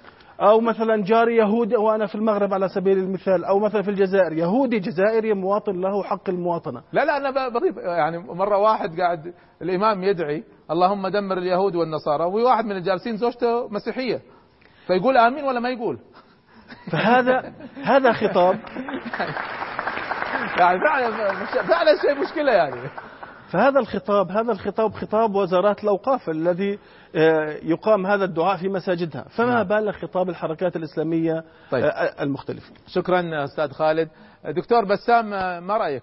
أو مثلا جاري يهودي وأنا في المغرب على سبيل المثال أو مثلا في الجزائر. يهودي جزائري مواطن له حق المواطنة. لا لا أنا بضيف يعني مرة واحد قاعد الإمام يدعي اللهم دمر اليهود والنصارى وواحد من الجالسين زوجته مسيحية. فيقول آمين ولا ما يقول؟ فهذا هذا خطاب. يعني فعلا فعلا شيء مشكلة يعني. فهذا الخطاب هذا الخطاب خطاب وزارات الأوقاف الذي آه، يقام هذا الدعاء في مساجدها. فما نعم. بال خطاب الحركات الإسلامية طيب. آه، المختلفه شكرا أستاذ خالد. دكتور بسام آه، ما رأيك؟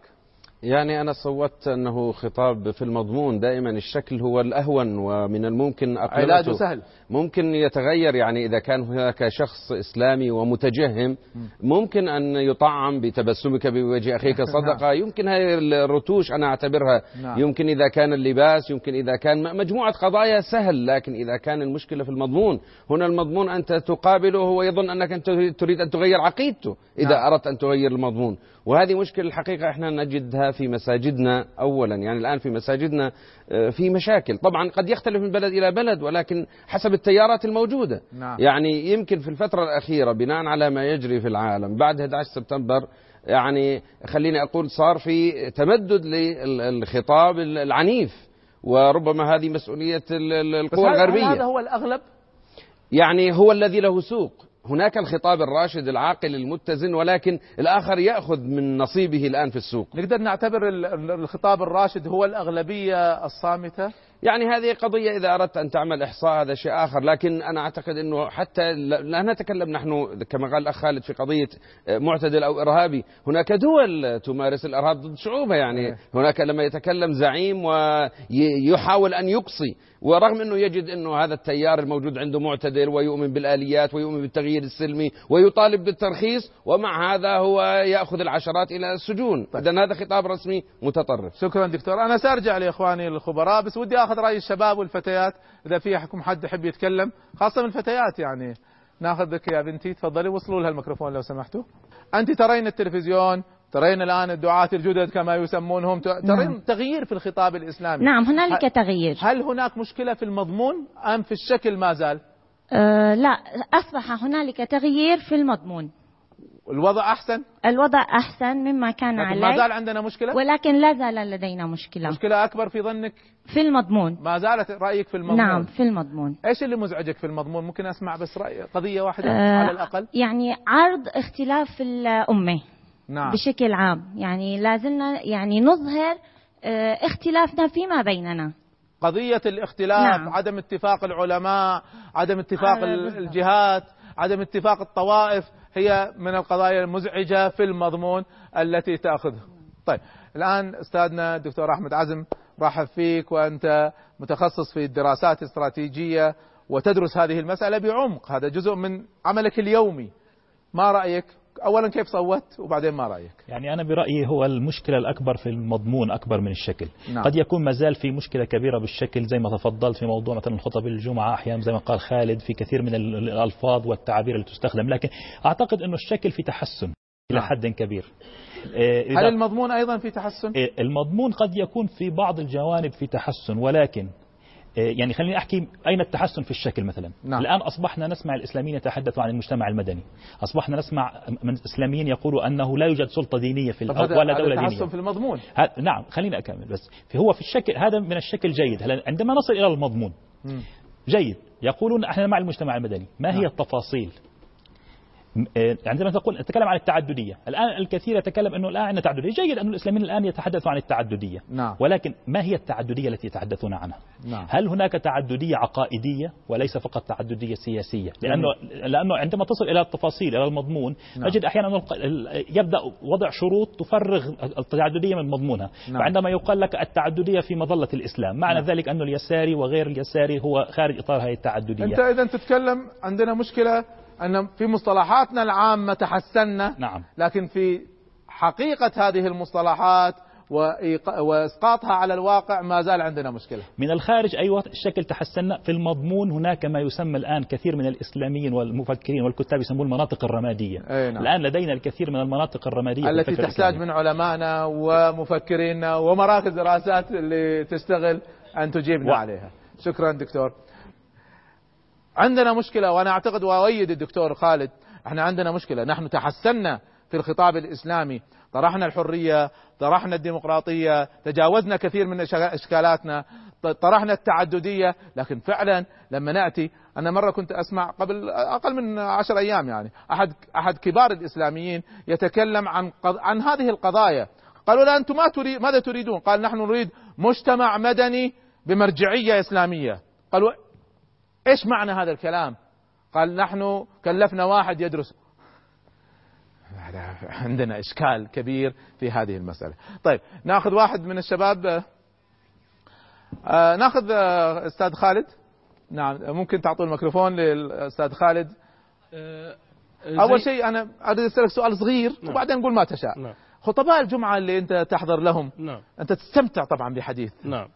يعني أنا صوتت أنه خطاب في المضمون دائما الشكل هو الأهون ومن الممكن علاجه سهل. ممكن يتغير يعني إذا كان هناك شخص إسلامي ومتجهم ممكن أن يطعم بتبسمك بوجه أخيك نعم. صدقة يمكن هذه الرتوش أنا أعتبرها. نعم. يمكن إذا كان اللباس يمكن إذا كان مجموعة قضايا سهل لكن إذا كان المشكلة في المضمون. هنا المضمون أنت تقابله هو يظن أنك أنت تريد أن تغير عقيدته إذا نعم. أردت أن تغير المضمون. وهذه مشكلة الحقيقة إحنا نجدها في مساجدنا أولا. يعني الآن في مساجدنا آه، في مشاكل. طبعا قد يختلف من بلد إلى بلد ولكن حسب التيارات الموجودة. نعم. يعني يمكن في الفترة الأخيرة بناء على ما يجري في العالم بعد 11 سبتمبر يعني خليني أقول صار في تمدد للخطاب العنيف وربما هذه مسؤولية القوى الغربية. هذا هو الأغلب؟ يعني هو الذي له سوق. هناك الخطاب الراشد العاقل المتزن ولكن الآخر يأخذ من نصيبه الآن في السوق. نقدر نعتبر الخطاب الراشد هو الأغلبية الصامتة؟ يعني هذه قضية إذا أردت أن تعمل إحصاء هذا شيء آخر. لكن أنا أعتقد أنه حتى لا نتكلم نحن كما قال الأخ خالد في قضية معتدل أو إرهابي. هناك دول تمارس الإرهاب ضد شعوبها يعني هناك لما يتكلم زعيم ويحاول أن يقصي. ورغم أنه يجد أنه هذا التيار الموجود عنده معتدل ويؤمن بالآليات ويؤمن بالتغيير السلمي ويطالب بالترخيص ومع هذا هو يأخذ العشرات إلى السجون. طيب. هذا خطاب رسمي متطرف. شكرا دكتور. أنا سأرجع لإخواني الخبراء بس ودي أخذ رأي الشباب والفتيات إذا في حكم حد يحب يتكلم خاصة من الفتيات يعني. ناخذك يا بنتي تفضلي وصلوا لها الميكروفون لو سمحتوا. أنت ترين التلفزيون ترين الآن الدعاة الجدد كما يسمونهم. ترين نعم. تغيير في الخطاب الإسلامي. نعم هنالك تغيير. هل هناك مشكلة في المضمون أم في الشكل ما زال؟ أه لا أصبح هنالك تغيير في المضمون. الوضع أحسن؟ الوضع أحسن مما كان عليه ما زال عندنا مشكلة؟ ولكن لا زال لدينا مشكلة. مشكلة أكبر في ظنك؟ في المضمون. ما زالت رأيك في المضمون؟ نعم في المضمون. إيش اللي مزعجك في المضمون؟ ممكن أسمع بس رأي قضية واحدة أه على الأقل. يعني عرض اختلاف الأمة. نعم. بشكل عام. يعني لازلنا يعني نظهر آه اختلافنا فيما بيننا. قضية الاختلاف نعم. عدم اتفاق العلماء عدم اتفاق آه الجهات عدم اتفاق الطوائف هي من القضايا المزعجة في المضمون التي تأخذه. طيب الآن أستاذنا الدكتور أحمد عزم رحب فيك وأنت متخصص في الدراسات الاستراتيجية وتدرس هذه المسألة بعمق. هذا جزء من عملك اليومي. ما رأيك؟ اولا كيف صوت وبعدين ما رأيك يعني أنا برأيي هو المشكلة الأكبر في المضمون أكبر من الشكل نعم. قد يكون ما زال في مشكلة كبيرة بالشكل زي ما تفضلت في موضوع مثلا خطب الجمعة أحيانا زي ما قال خالد في كثير من الألفاظ والتعابير اللي تستخدم لكن أعتقد إنه الشكل في تحسن إلى نعم. حد كبير هل المضمون أيضا في تحسن؟ المضمون قد يكون في بعض الجوانب في تحسن ولكن يعني خليني أحكي أين التحسن في الشكل مثلا؟ نعم. الآن أصبحنا نسمع الإسلاميين يتحدثوا عن المجتمع المدني. أصبحنا نسمع من الإسلاميين يقولوا أنه لا يوجد سلطة دينية في ولا دولة دينية. تحسن في المضمون. نعم خليني أكمل بس. هو في الشكل هذا من الشكل جيد. هلا عندما نصل إلى المضمون م. جيد يقولون إحنا مع المجتمع المدني. ما هي نعم. التفاصيل؟ آه، عندما تقول نتكلم عن التعددية الآن الكثير يتكلم أنه الآن عندنا تعددية جيد أن الإسلاميين الآن يتحدثوا عن التعددية نعم. ولكن ما هي التعددية التي يتحدثون عنها نعم. هل هناك تعددية عقائدية وليس فقط تعددية سياسية لأنه, لأنه عندما تصل إلى التفاصيل إلى المضمون نعم. نجد أحيانا يبدأ وضع شروط تفرغ التعددية من مضمونها نعم. فعندما يقال لك التعددية في مظلة الإسلام معنى نعم. ذلك أن اليساري وغير اليساري هو خارج إطار هذه التعددية أنت إذا تتكلم عندنا مشكلة أن في مصطلحاتنا العامة تحسنا نعم. لكن في حقيقة هذه المصطلحات وإسقاطها على الواقع ما زال عندنا مشكلة. من الخارج أيوه الشكل تحسنا، في المضمون هناك ما يسمى الآن كثير من الإسلاميين والمفكرين والكتاب يسموه المناطق الرمادية. أي نعم. الآن لدينا الكثير من المناطق الرمادية التي تحتاج من علمائنا ومفكرينا ومراكز دراسات اللي تشتغل أن تجيبنا و... عليها. شكرا دكتور. عندنا مشكلة وأنا أعتقد وأؤيد الدكتور خالد إحنا عندنا مشكلة. نحن تحسنا في الخطاب الإسلامي. طرحنا الحرية طرحنا الديمقراطية تجاوزنا كثير من إشكالاتنا طرحنا التعددية. لكن فعلا لما نأتي أنا مرة كنت أسمع قبل أقل من عشر أيام يعني أحد أحد كبار الإسلاميين يتكلم عن عن هذه القضايا. قالوا لا أنتم ما تريد ماذا تريدون؟ قال نحن نريد مجتمع مدني بمرجعية إسلامية. قالوا إيش معنى هذا الكلام؟ قال نحن كلفنا واحد يدرس. عندنا إشكال كبير في هذه المسألة. طيب ناخذ واحد من الشباب. آه ناخذ آه أستاذ خالد. نعم ممكن تعطوا الميكروفون للأستاذ خالد. آه أول شيء أنا أريد أسألك سؤال صغير نعم. وبعدين نقول ما تشاء. نعم. خطباء الجمعة اللي أنت تحضر لهم نعم. أنت تستمتع طبعا بحديث. نعم.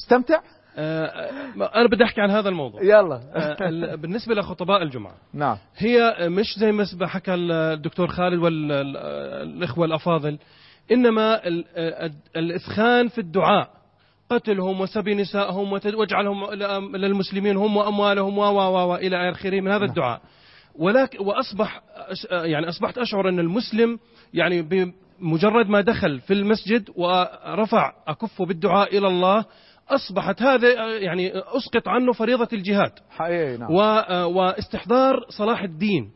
استمتع آه، أنا بدي أحكي عن هذا الموضوع. يلا. آه، بالنسبة لخطباء الجمعة. نعم. هي مش زي ما حكى الدكتور خالد والاخوه الأفاضل إنما الإثخان في الدعاء. قتلهم وسبي نسائهم واجعلهم للمسلمين هم وأموالهم و و إلى آخره من هذا نعم. الدعاء. ولكن وأصبح يعني أصبحت أشعر أن المسلم يعني بمجرد ما دخل في المسجد ورفع أكفه بالدعاء إلى الله أصبحت هذا يعني أسقط عنه فريضة الجهاد. حقيقي نعم. واستحضار صلاح الدين.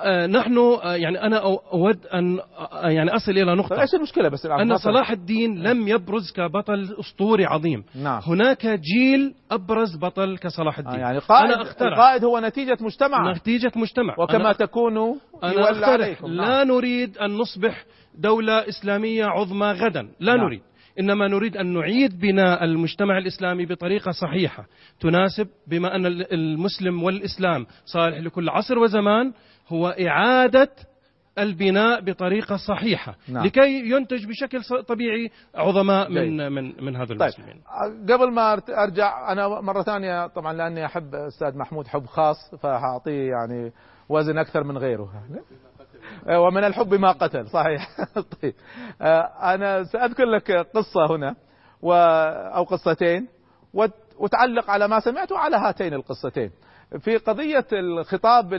آه، نحن آه، يعني أنا أود أن آه، يعني أصل إلى نقطة. إيش المشكلة بس؟ أن صلاح الدين لم يبرز كبطل أسطوري عظيم. نعم. هناك جيل أبرز بطل كصلاح الدين. يعني قائد أنا القائد هو نتيجة مجتمع. نتيجة مجتمع. وكما تكون يولى عليكم. لا نعم. نريد أن نصبح دولة إسلامية عظمى غدا. لا نعم. نريد. إنما نريد أن نعيد بناء المجتمع الإسلامي بطريقة صحيحة تناسب بما أن المسلم والإسلام صالح لكل عصر وزمان هو إعادة البناء بطريقة صحيحة نعم. لكي ينتج بشكل طبيعي عظماء من من من هذا طيب. المسلمين. طيب. قبل ما أرجع أنا مرة ثانية طبعا لأني أحب أستاذ محمود حب خاص فحاعطيه يعني وزن أكثر من غيره. آه، ومن الحب ما قتل. صحيح. طيب. آه، أنا سأذكر لك قصة هنا أو قصتين وتعلق على ما سمعت على هاتين القصتين. في قضية الخطاب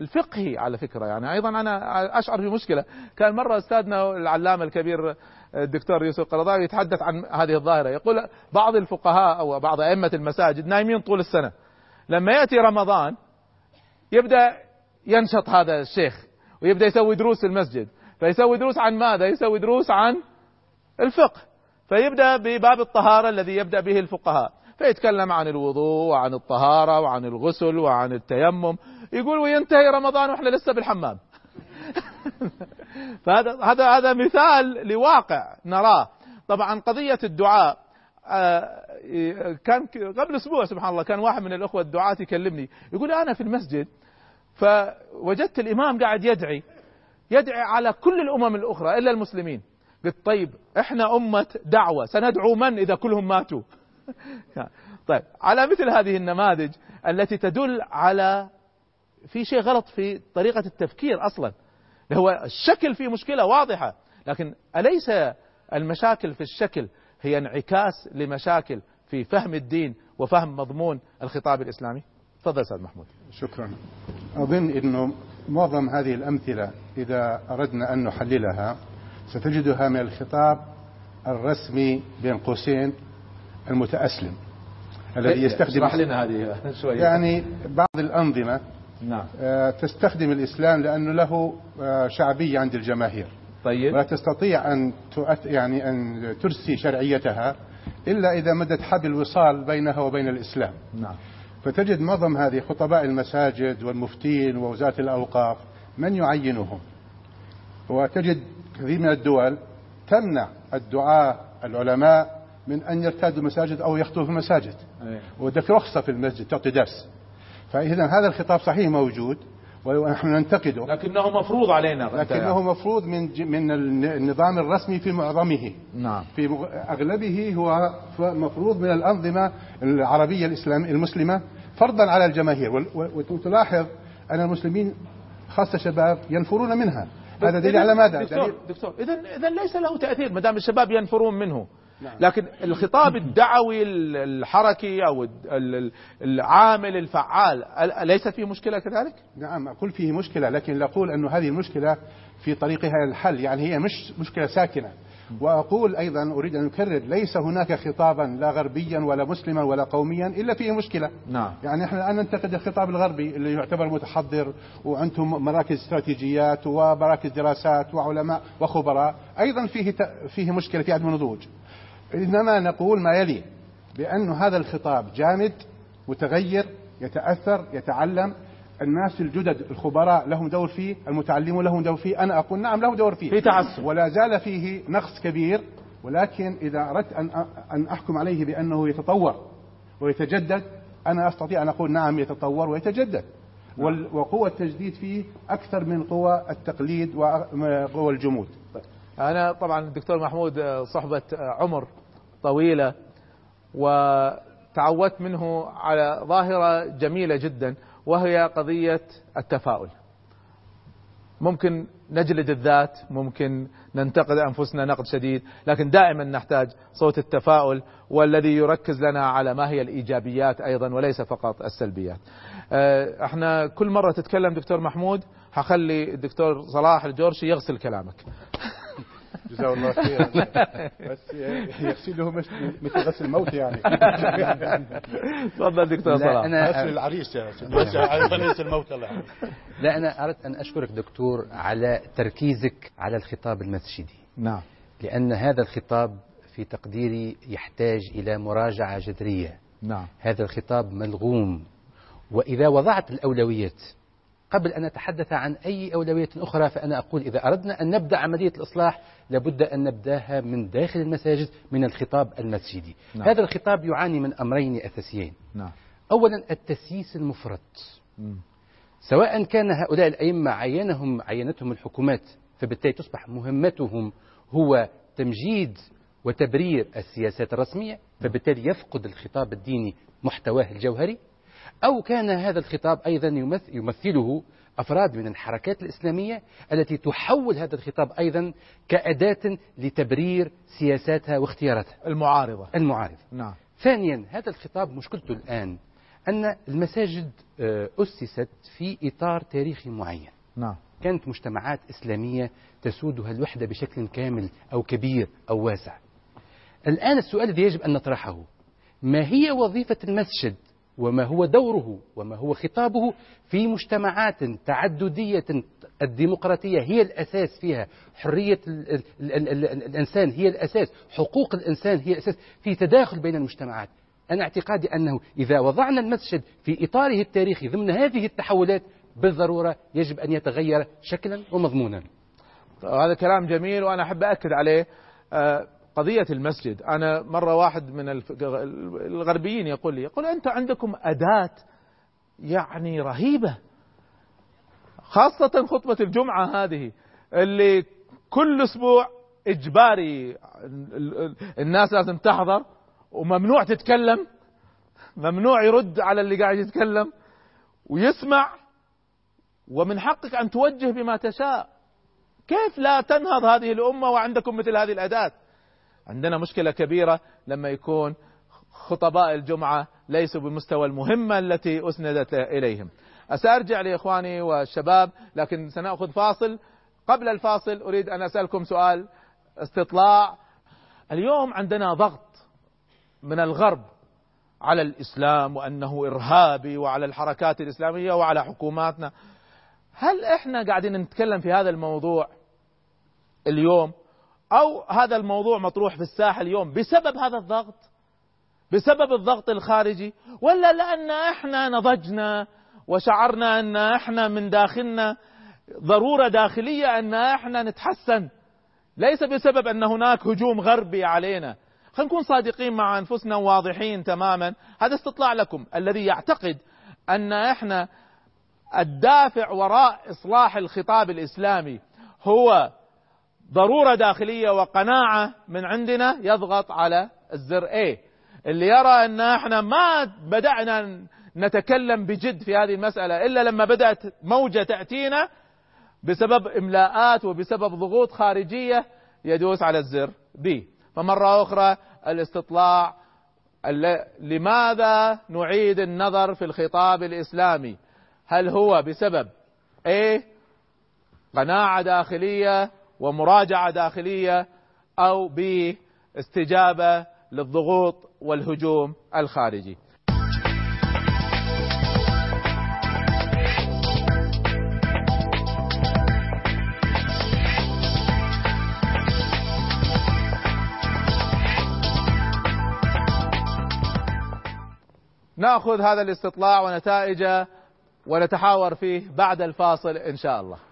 الفقهي على فكرة يعني أيضا أنا أشعر بمشكلة كان مرة أستاذنا العلامة الكبير الدكتور يوسف قرضاوي يتحدث عن هذه الظاهرة. يقول بعض الفقهاء أو بعض أئمة المساجد نايمين طول السنة. لما يأتي رمضان يبدأ ينشط هذا الشيخ. ويبدأ يسوي دروس في المسجد. فيسوي دروس عن ماذا؟ يسوي دروس عن الفقه. فيبدأ بباب الطهارة الذي يبدأ به الفقهاء. فيتكلم عن الوضوء وعن الطهارة وعن الغسل وعن التيمم. يقول وينتهي رمضان وإحنا لسه بالحمام. فهذا هذا هذا مثال لواقع نراه. طبعا قضية الدعاء آه، كان قبل أسبوع سبحان الله كان واحد من الأخوة الدعاة يكلمني. يقول أنا في المسجد فوجدت الإمام قاعد يدعي يدعي على كل الأمم الأخرى إلا المسلمين. قلت طيب إحنا أمة دعوة سندعو من إذا كلهم ماتوا؟ طيب على مثل هذه النماذج التي تدل على في شيء غلط في طريقة التفكير أصلا. هو الشكل فيه مشكلة واضحة لكن أليس المشاكل في الشكل هي انعكاس لمشاكل في فهم الدين وفهم مضمون الخطاب الإسلامي؟ تفضل أستاذ محمود. شكرا. أظن أنه معظم هذه الأمثلة إذا أردنا أن نحللها ستجدها من الخطاب الرسمي بين قوسين المتأسلم الذي يستخدم لنا هذه شوية يعني بعض الأنظمة نعم. آه، تستخدم الإسلام لأنه له آه، شعبية عند الجماهير. طيب. ولا تستطيع أن يعني أن ترسي شرعيتها إلا إذا مدت حبل وصال بينها وبين الإسلام. نعم. فتجد معظم هذه خطباء المساجد والمفتين ووزارة الأوقاف من يعينهم. وتجد كثير من الدول تمنع الدعاء العلماء من أن يرتادوا المساجد أو يخطبوا في المساجد. أيه. ودك رخصة في المسجد تعطي درس. فإذا هذا الخطاب صحيح موجود ونحن ننتقده. لكنه مفروض علينا لكنه مفروض من من النظام الرسمي في معظمه. نعم. في أغلبه هو مفروض من الأنظمة العربية الاسلام المسلمة فرضا على الجماهير. وتلاحظ أن المسلمين خاصة الشباب ينفرون منها. هذا دليل على ماذا؟ دكتور دكتور اذا اذا ليس له تأثير ما دام الشباب ينفرون منه. لكن الخطاب الدعوي الحركي أو العامل الفعال ليس فيه مشكلة كذلك؟ نعم أقول فيه مشكلة لكن أقول انه هذه المشكلة في طريقها الحل يعني هي مش مشكلة ساكنة. وأقول أيضا أريد أن أكرر ليس هناك خطابا لا غربيا ولا مسلما ولا قوميا إلا فيه مشكلة. نعم. يعني إحنا الآن ننتقد الخطاب الغربي اللي يعتبر متحضر وعندهم مراكز استراتيجيات ومراكز دراسات وعلماء وخبراء أيضا فيه فيه مشكلة في عدم النضوج. إنما نقول ما يلي بأن هذا الخطاب جامد متغير يتأثر يتعلم. الناس الجدد الخبراء لهم دور فيه المتعلمون لهم دور فيه. أنا أقول نعم له دور فيه. في تعصب. ولا زال فيه نقص كبير. ولكن إذا أردت أن أن أحكم عليه بأنه يتطور ويتجدد أنا أستطيع أن أقول نعم يتطور ويتجدد. نعم. وقوة التجديد فيه أكثر من قوة التقليد وقوة الجمود أنا طبعا الدكتور محمود صحبة عمر طويلة وتعودت منه على ظاهرة جميلة جدا وهي قضية التفاؤل. ممكن نجلد الذات ممكن ننتقد أنفسنا نقد شديد لكن دائما نحتاج صوت التفاؤل والذي يركز لنا على ما هي الإيجابيات أيضا وليس فقط السلبيات. آه، إحنا كل مرة تتكلم دكتور محمود حخلي الدكتور صلاح الجورشي يغسل كلامك. جزاه الله خيرا. بس يغسله مش مثل غسل الموت يعني. تفضل دكتور صلاح. أنا غسل العريس يا ليس الموت الله. لا أنا أردت أن أشكرك دكتور على تركيزك على الخطاب المسجدي. نعم. لأن هذا الخطاب في تقديري يحتاج إلى مراجعة جذرية. نعم. هذا الخطاب ملغوم. وإذا وضعت الأولويات قبل أن نتحدث عن أي أولوية أخرى فأنا أقول إذا أردنا أن نبدأ عملية الإصلاح لابد أن نبدأها من داخل المساجد من الخطاب المسجدي نعم. هذا الخطاب يعاني من أمرين أساسيين نعم. أولا التسييس المفرط م. سواء كان هؤلاء الأئمة عينهم عينتهم الحكومات فبالتالي تصبح مهمتهم هو تمجيد وتبرير السياسات الرسمية فبالتالي يفقد الخطاب الديني محتواه الجوهري أو كان هذا الخطاب أيضا يمثله أفراد من الحركات الإسلامية التي تحول هذا الخطاب أيضا كأداة لتبرير سياساتها واختياراتها. المعارضة. المعارضة. نعم. ثانيا هذا الخطاب مشكلته الآن أن المساجد آه، أسست في إطار تاريخي معين. نعم. كانت مجتمعات إسلامية تسودها الوحدة بشكل كامل أو كبير أو واسع. الآن السؤال الذي يجب أن نطرحه ما هي وظيفة المسجد وما هو دوره وما هو خطابه في مجتمعات تعددية الديمقراطية هي الأساس فيها حرية ال ال ال ال الإنسان هي الأساس حقوق الإنسان هي الأساس في تداخل بين المجتمعات. أنا اعتقادي أنه إذا وضعنا المسجد في إطاره التاريخي ضمن هذه التحولات بالضرورة يجب أن يتغير شكلا ومضمونا. هذا كلام جميل وأنا أحب أكد عليه. آه، قضية المسجد. أنا مرة واحد من الغربيين يقول لي يقول أنت عندكم أداة يعني رهيبة خاصة خطبة الجمعة هذه اللي كل أسبوع إجباري الناس لازم تحضر وممنوع تتكلم ممنوع يرد على اللي قاعد يتكلم ويسمع ومن حقك أن توجه بما تشاء. كيف لا تنهض هذه الأمة وعندكم مثل هذه الأداة؟ عندنا مشكلة كبيرة لما يكون خطباء الجمعة ليسوا بمستوى المهمة التي أسندت إليهم. أسأرجع لإخواني والشباب لكن سنأخذ فاصل. قبل الفاصل أريد أن أسألكم سؤال استطلاع. اليوم عندنا ضغط من الغرب على الإسلام وأنه إرهابي وعلى الحركات الإسلامية وعلى حكوماتنا. هل إحنا قاعدين نتكلم في هذا الموضوع اليوم؟ أو هذا الموضوع مطروح في الساحة اليوم بسبب هذا الضغط؟ بسبب الضغط الخارجي؟ ولا لأن إحنا نضجنا وشعرنا أن إحنا من داخلنا ضرورة داخلية أن إحنا نتحسن. ليس بسبب أن هناك هجوم غربي علينا. خلينا نكون صادقين مع أنفسنا واضحين تماما. هذا استطلاع لكم الذي يعتقد أن إحنا الدافع وراء إصلاح الخطاب الإسلامي هو ضرورة داخلية وقناعة من عندنا يضغط على الزر A. اللي يرى أن إحنا ما بدأنا نتكلم بجد في هذه المسألة إلا لما بدأت موجة تأتينا بسبب إملاءات وبسبب ضغوط خارجية يدوس على الزر B. فمرة أخرى الاستطلاع لماذا نعيد النظر في الخطاب الإسلامي؟ هل هو بسبب A قناعة داخلية ومراجعة داخلية أو ب استجابة للضغوط والهجوم الخارجي. نأخذ هذا الاستطلاع ونتائجه ونتحاور فيه بعد الفاصل إن شاء الله.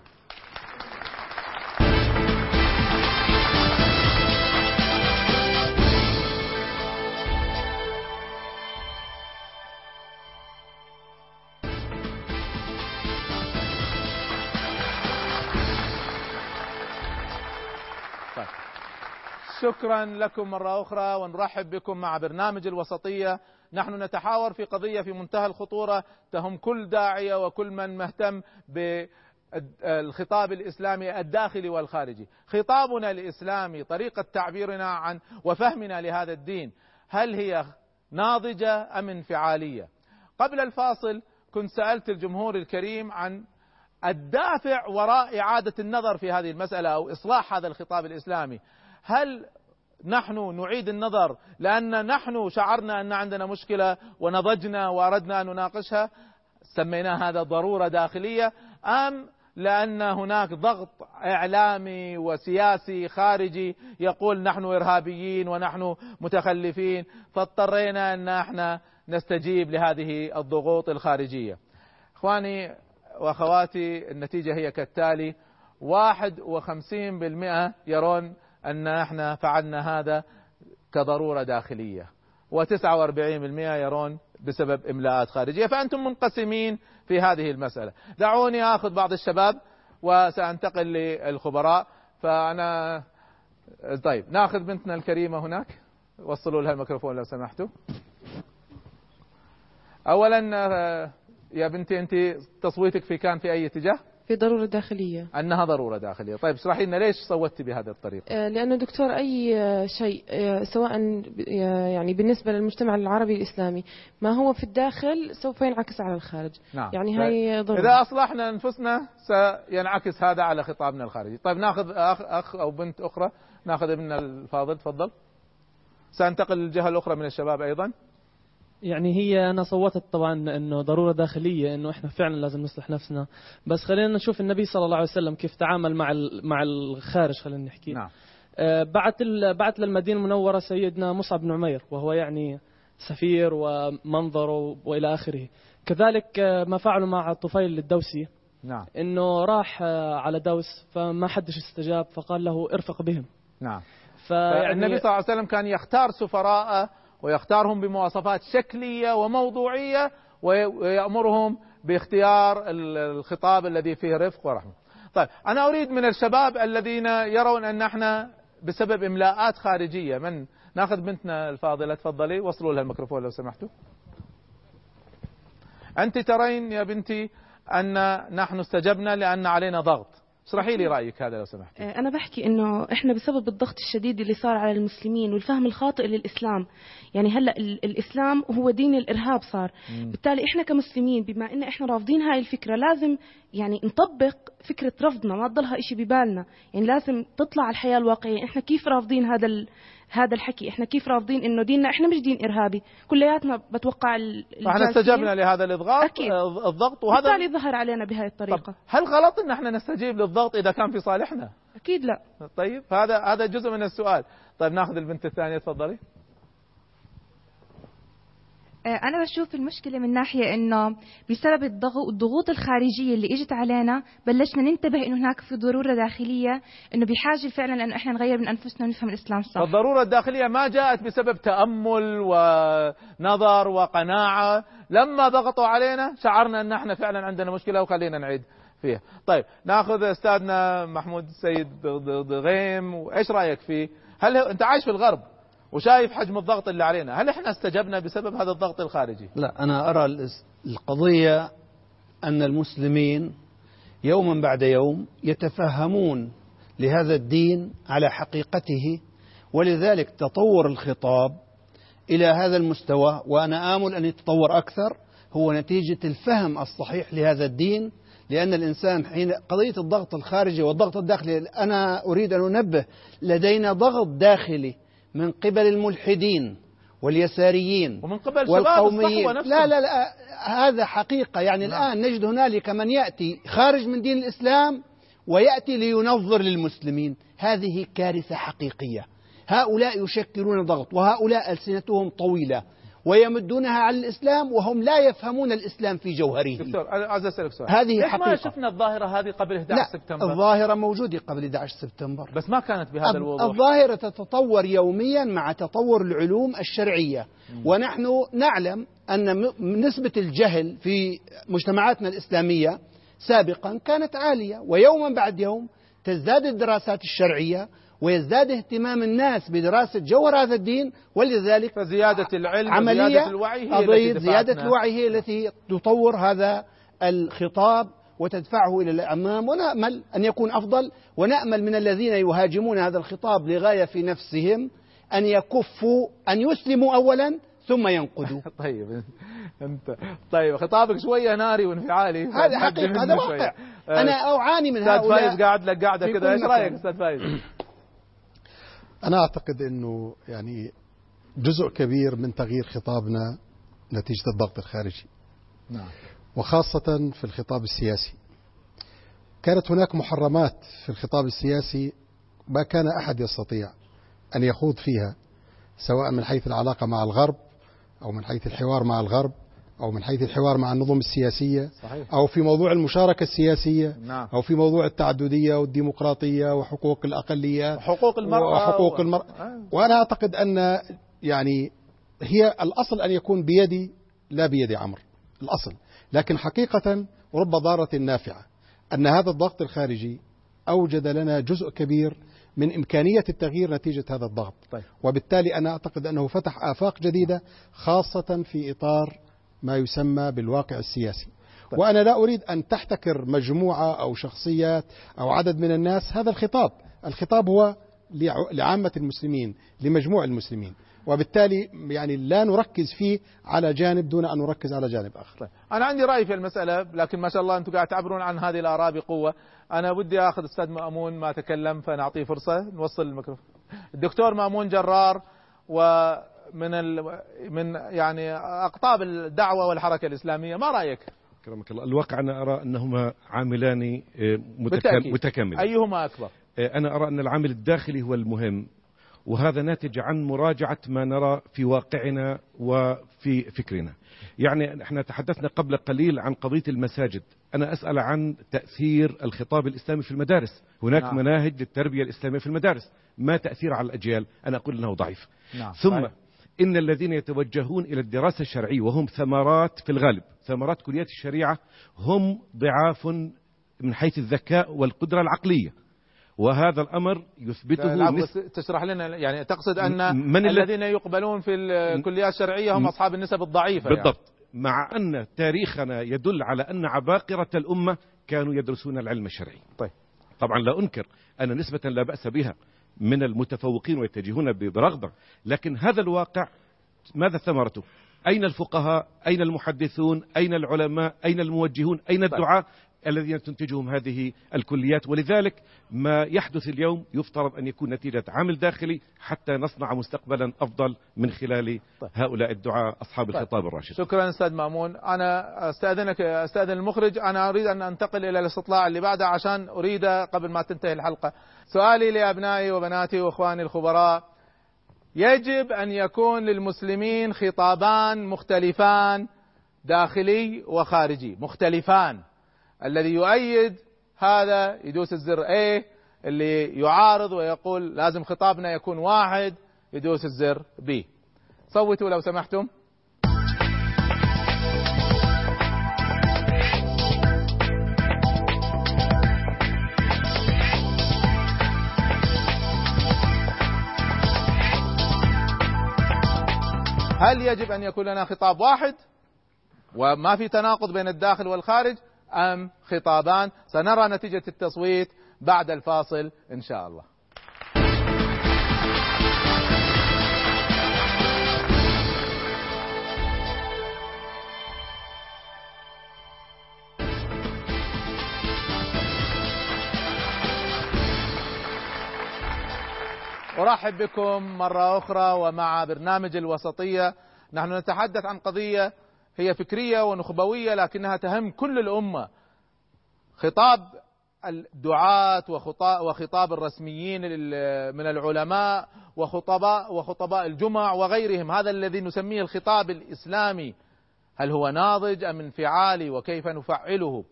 شكرا لكم مرة أخرى ونرحب بكم مع برنامج الوسطية. نحن نتحاور في قضية في منتهى الخطورة تهم كل داعية وكل من مهتم بالخطاب الإسلامي الداخلي والخارجي. خطابنا الإسلامي طريقة تعبيرنا عن وفهمنا لهذا الدين هل هي ناضجة أم انفعالية؟ قبل الفاصل كنت سألت الجمهور الكريم عن الدافع وراء إعادة النظر في هذه المسألة أو إصلاح هذا الخطاب الإسلامي. هل نحن نعيد النظر لأن نحن شعرنا أن عندنا مشكلة ونضجنا وأردنا أن نناقشها؟ سمينا هذا ضرورة داخلية أم لأن هناك ضغط إعلامي وسياسي خارجي يقول نحن إرهابيين ونحن متخلفين فاضطرينا أن إحنا نستجيب لهذه الضغوط الخارجية. إخواني وأخواتي النتيجة هي كالتالي واحد وخمسين بالمئة يرون أن إحنا فعلنا هذا كضرورة داخلية. و49% يرون بسبب إملاءات خارجية. فأنتم منقسمين في هذه المسألة. دعوني أخذ بعض الشباب وسأنتقل للخبراء. فأنا طيب ناخذ بنتنا الكريمة هناك. وصلوا لها الميكروفون لو سمحتوا. أولا يا بنتي أنت تصويتك في كان في أي اتجاه؟ في ضرورة داخلية. أنها ضرورة داخلية. طيب اشرحي لنا ليش صوتي بهذه الطريقة؟ آه، لأنه دكتور أي شيء آه، سواء يعني بالنسبة للمجتمع العربي الإسلامي ما هو في الداخل سوف ينعكس على الخارج. نعم. يعني هاي ضرورة. إذا أصلحنا أنفسنا سينعكس هذا على خطابنا الخارجي طيب ناخذ أخ, أخ أو بنت أخرى. ناخذ ابننا الفاضل تفضل. سأنتقل للجهة الأخرى من الشباب أيضا. يعني هي أنا صوتت طبعا إنه ضرورة داخلية إنه إحنا فعلا لازم نصلح نفسنا. بس خلينا نشوف النبي صلى الله عليه وسلم كيف تعامل مع مع الخارج خلينا نحكي. نعم. آه بعت بعت للمدينة المنورة سيدنا مصعب بن عمير وهو يعني سفير ومنظر وإلى آخره. كذلك آه ما فعلوا مع طفيل الدوسي. نعم. إنه راح آه على دوس فما حدش استجاب فقال له ارفق بهم. نعم. فيعني النبي صلى الله عليه وسلم كان يختار سفراء ويختارهم بمواصفات شكلية وموضوعية ويأمرهم باختيار الخطاب الذي فيه رفق ورحمة. طيب أنا أريد من الشباب الذين يرون أن إحنا بسبب إملاءات خارجية من؟ ناخذ بنتنا الفاضلة تفضلي وصلوا لها الميكروفون لو سمحتوا. أنت ترين يا بنتي أن نحن استجبنا لأن علينا ضغط. اشرحي لي رأيك هذا لو سمحت آه، أنا بحكي إنه إحنا بسبب الضغط الشديد اللي صار على المسلمين والفهم الخاطئ للإسلام يعني هلأ الإسلام هو دين الإرهاب صار مم. بالتالي إحنا كمسلمين بما إن إحنا رافضين هاي الفكرة لازم يعني نطبق فكرة رفضنا ما تضلها إشي ببالنا يعني لازم تطلع الحياة الواقعية إحنا كيف رافضين هذا. هذا الحكي. إحنا كيف رافضين إنه ديننا؟ إحنا مش دين إرهابي. كلياتنا بتوقع إحنا استجبنا لهذا الإضغاط أكيد. الضغط وهذا بالتالي ظهر علينا بهذه الطريقة. طب هل غلط إن إحنا نستجيب للضغط إذا كان في صالحنا؟ أكيد لا. طيب هذا هذا جزء من السؤال. طيب ناخذ البنت الثانية تفضلي. آه، أنا بشوف المشكلة من ناحية إنه بسبب الضغوط الخارجية اللي إجت علينا بلشنا ننتبه إنه هناك في ضرورة داخلية إنه بحاجة فعلا إنه إحنا نغير من أنفسنا ونفهم الإسلام صح. الضرورة الداخلية ما جاءت بسبب تأمل ونظر وقناعة، لما ضغطوا علينا شعرنا إن إحنا فعلا عندنا مشكلة وخلينا نعيد فيها. طيب ناخذ أستاذنا محمود السيد غيم وإيش رأيك فيه؟ هل أنت عايش في الغرب؟ وشايف حجم الضغط اللي علينا. هل إحنا استجبنا بسبب هذا الضغط الخارجي؟ لا أنا أرى القضية أن المسلمين يوما بعد يوم يتفهمون لهذا الدين على حقيقته ولذلك تطور الخطاب إلى هذا المستوى وأنا آمل أن يتطور أكثر هو نتيجة الفهم الصحيح لهذا الدين لأن الإنسان حين قضية الضغط الخارجي والضغط الداخلي أنا أريد أن أنبه لدينا ضغط داخلي من قبل الملحدين واليساريين ومن قبل والقوميين. لا لا لا هذا حقيقة. يعني نعم. الآن نجد هنالك من يأتي خارج من دين الإسلام ويأتي لينظر للمسلمين. هذه كارثة حقيقية. هؤلاء يشكلون ضغط وهؤلاء ألسنتهم طويلة. ويمدونها على الإسلام وهم لا يفهمون الإسلام في جوهره دكتور أنا عايز أسألك سؤال. هذه حقيقة ما شفنا الظاهرة هذه قبل 11 لا سبتمبر؟ الظاهرة موجودة قبل 11 سبتمبر. بس ما كانت بهذا الوضوح. الظاهرة تتطور يوميا مع تطور العلوم الشرعية. ونحن نعلم أن نسبة الجهل في مجتمعاتنا الإسلامية سابقا كانت عالية. ويوما بعد يوم تزداد الدراسات الشرعية ويزداد اهتمام الناس بدراسة جوهر هذا الدين ولذلك فزيادة العلم عملية وزيادة الوعي هي التي زيادة الوعي هي التي تطور هذا الخطاب وتدفعه إلى الأمام. ونأمل أن يكون أفضل ونأمل من الذين يهاجمون هذا الخطاب لغاية في نفسهم أن يكفوا أن يسلموا أولا ثم ينقدوا. طيب أنت. طيب خطابك شوية ناري وانفعالي. هذا حقيقة هذا واقع. أنا أعاني من هؤلاء. أستاذ فايز قاعد لك قاعدة كذا إيش رأيك أستاذ فايز؟ أنا أعتقد أنه يعني جزء كبير من تغيير خطابنا نتيجة الضغط الخارجي. نعم. وخاصة في الخطاب السياسي. كانت هناك محرمات في الخطاب السياسي ما كان أحد يستطيع أن يخوض فيها سواء من حيث العلاقة مع الغرب أو من حيث الحوار مع الغرب. أو من حيث الحوار مع النظم السياسية صحيح. أو في موضوع المشاركة السياسية نعم. أو في موضوع التعددية والديمقراطية وحقوق الأقليات وحقوق المرأة وحقوق المرأة آه. وأنا أعتقد أن يعني هي الأصل أن يكون بيدي لا بيد عمرو الأصل لكن حقيقة رب ضارة نافعة أن هذا الضغط الخارجي أوجد لنا جزء كبير من إمكانية التغيير نتيجة هذا الضغط طيب. وبالتالي أنا أعتقد أنه فتح آفاق جديدة خاصة في إطار ما يسمى بالواقع السياسي. طيب. وأنا لا أريد أن تحتكر مجموعة أو شخصيات أو عدد من الناس. هذا الخطاب. الخطاب هو لعامة المسلمين لمجموع المسلمين. وبالتالي يعني لا نركز فيه على جانب دون أن نركز على جانب آخر. طيب. أنا عندي رأي في المسألة لكن ما شاء الله أنتم قاعد تعبرون عن هذه الآراء بقوة. أنا بدي أخذ أستاذ مأمون ما تكلم فنعطيه فرصة. نوصل الميكروفون. الدكتور مأمون جرار و من من يعني أقطاب الدعوة والحركة الإسلامية. ما رأيك؟ كرمك الله. الواقع أنا أرى أنهما عاملان آه، متكاملان أيهما أكبر؟ آه، أنا أرى أن العامل الداخلي هو المهم وهذا ناتج عن مراجعة ما نرى في واقعنا وفي فكرنا. يعني إحنا تحدثنا قبل قليل عن قضية المساجد. أنا أسأل عن تأثير الخطاب الإسلامي في المدارس. هناك نعم. مناهج للتربية الإسلامية في المدارس. ما تأثير على الأجيال؟ أنا أقول إنه ضعيف. نعم. ثم صحيح. إن الذين يتوجهون إلى الدراسة الشرعية وهم ثمرات في الغالب ثمرات كليات الشريعة هم ضعاف من حيث الذكاء والقدرة العقلية. وهذا الأمر يثبته لا تشرح لنا يعني تقصد أن من الذين يقبلون في الكليات الشرعية هم أصحاب النسب الضعيفة بالضبط. يعني. مع أن تاريخنا يدل على أن عباقرة الأمة كانوا يدرسون العلم الشرعي. طيب. طبعا لا أنكر أن نسبة لا بأس بها. من المتفوقين ويتجهون برغبة لكن هذا الواقع ماذا ثمرته؟ أين الفقهاء؟ أين المحدثون؟ أين العلماء؟ أين الموجهون؟ أين الدعاء الذين تنتجهم هذه الكليات. ولذلك ما يحدث اليوم يفترض أن يكون نتيجة عامل داخلي حتى نصنع مستقبلا أفضل من خلال هؤلاء الدعاء أصحاب الخطاب الراشد. شكرا أستاذ مامون. أنا أستأذنك أستأذن المخرج. أنا أريد أن أنتقل إلى الاستطلاع اللي بعده عشان أريد قبل ما تنتهي الحلقة. سؤالي لأبنائي وبناتي وإخواني الخبراء. يجب أن يكون للمسلمين خطابان مختلفان داخلي وخارجي. مختلفان. الذي يؤيد هذا يدوس الزر A اللي يعارض ويقول لازم خطابنا يكون واحد يدوس الزر B. صوتوا لو سمحتم. هل يجب أن يكون لنا خطاب واحد؟ وما في تناقض بين الداخل والخارج؟ أم خطابان. سنرى نتيجة التصويت بعد الفاصل إن شاء الله. أرحب بكم مرة أخرى ومع برنامج الوسطية. نحن نتحدث عن قضية هي فكرية ونخبوية لكنها تهم كل الأمة. خطاب الدعاة وخطاب الرسميين من العلماء وخطباء وخطباء الجمع وغيرهم. هذا الذي نسميه الخطاب الإسلامي. هل هو ناضج أم انفعالي؟ وكيف نفعله؟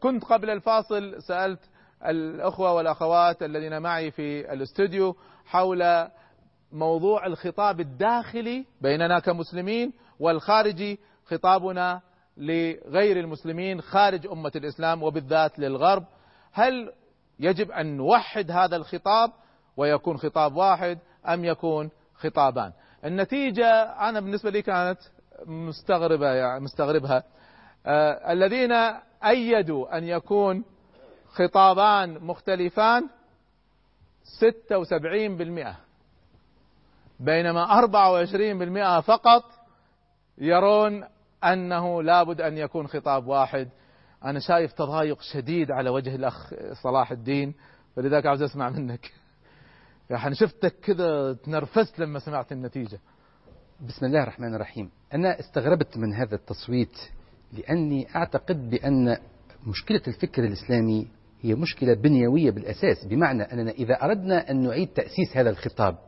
كنت قبل الفاصل سألت الأخوة والأخوات الذين معي في الاستوديو حول موضوع الخطاب الداخلي بيننا كمسلمين والخارجي خطابنا لغير المسلمين خارج أمة الإسلام وبالذات للغرب. هل يجب أن نوحد هذا الخطاب ويكون خطاب واحد أم يكون خطابان؟ النتيجة أنا بالنسبة لي كانت مستغربة يعني مستغربها. آه الذين أيدوا أن يكون خطابان مختلفان 76% بينما 24% فقط يرون أنه لابد أن يكون خطاب واحد. أنا شايف تضايق شديد على وجه الأخ صلاح الدين فلذلك عاوز أسمع منك. يعني شفتك كذا تنرفزت لما سمعت النتيجة. بسم الله الرحمن الرحيم. أنا استغربت من هذا التصويت لأني أعتقد بأن مشكلة الفكر الإسلامي هي مشكلة بنيوية بالأساس بمعنى أننا إذا أردنا أن نعيد تأسيس هذا الخطاب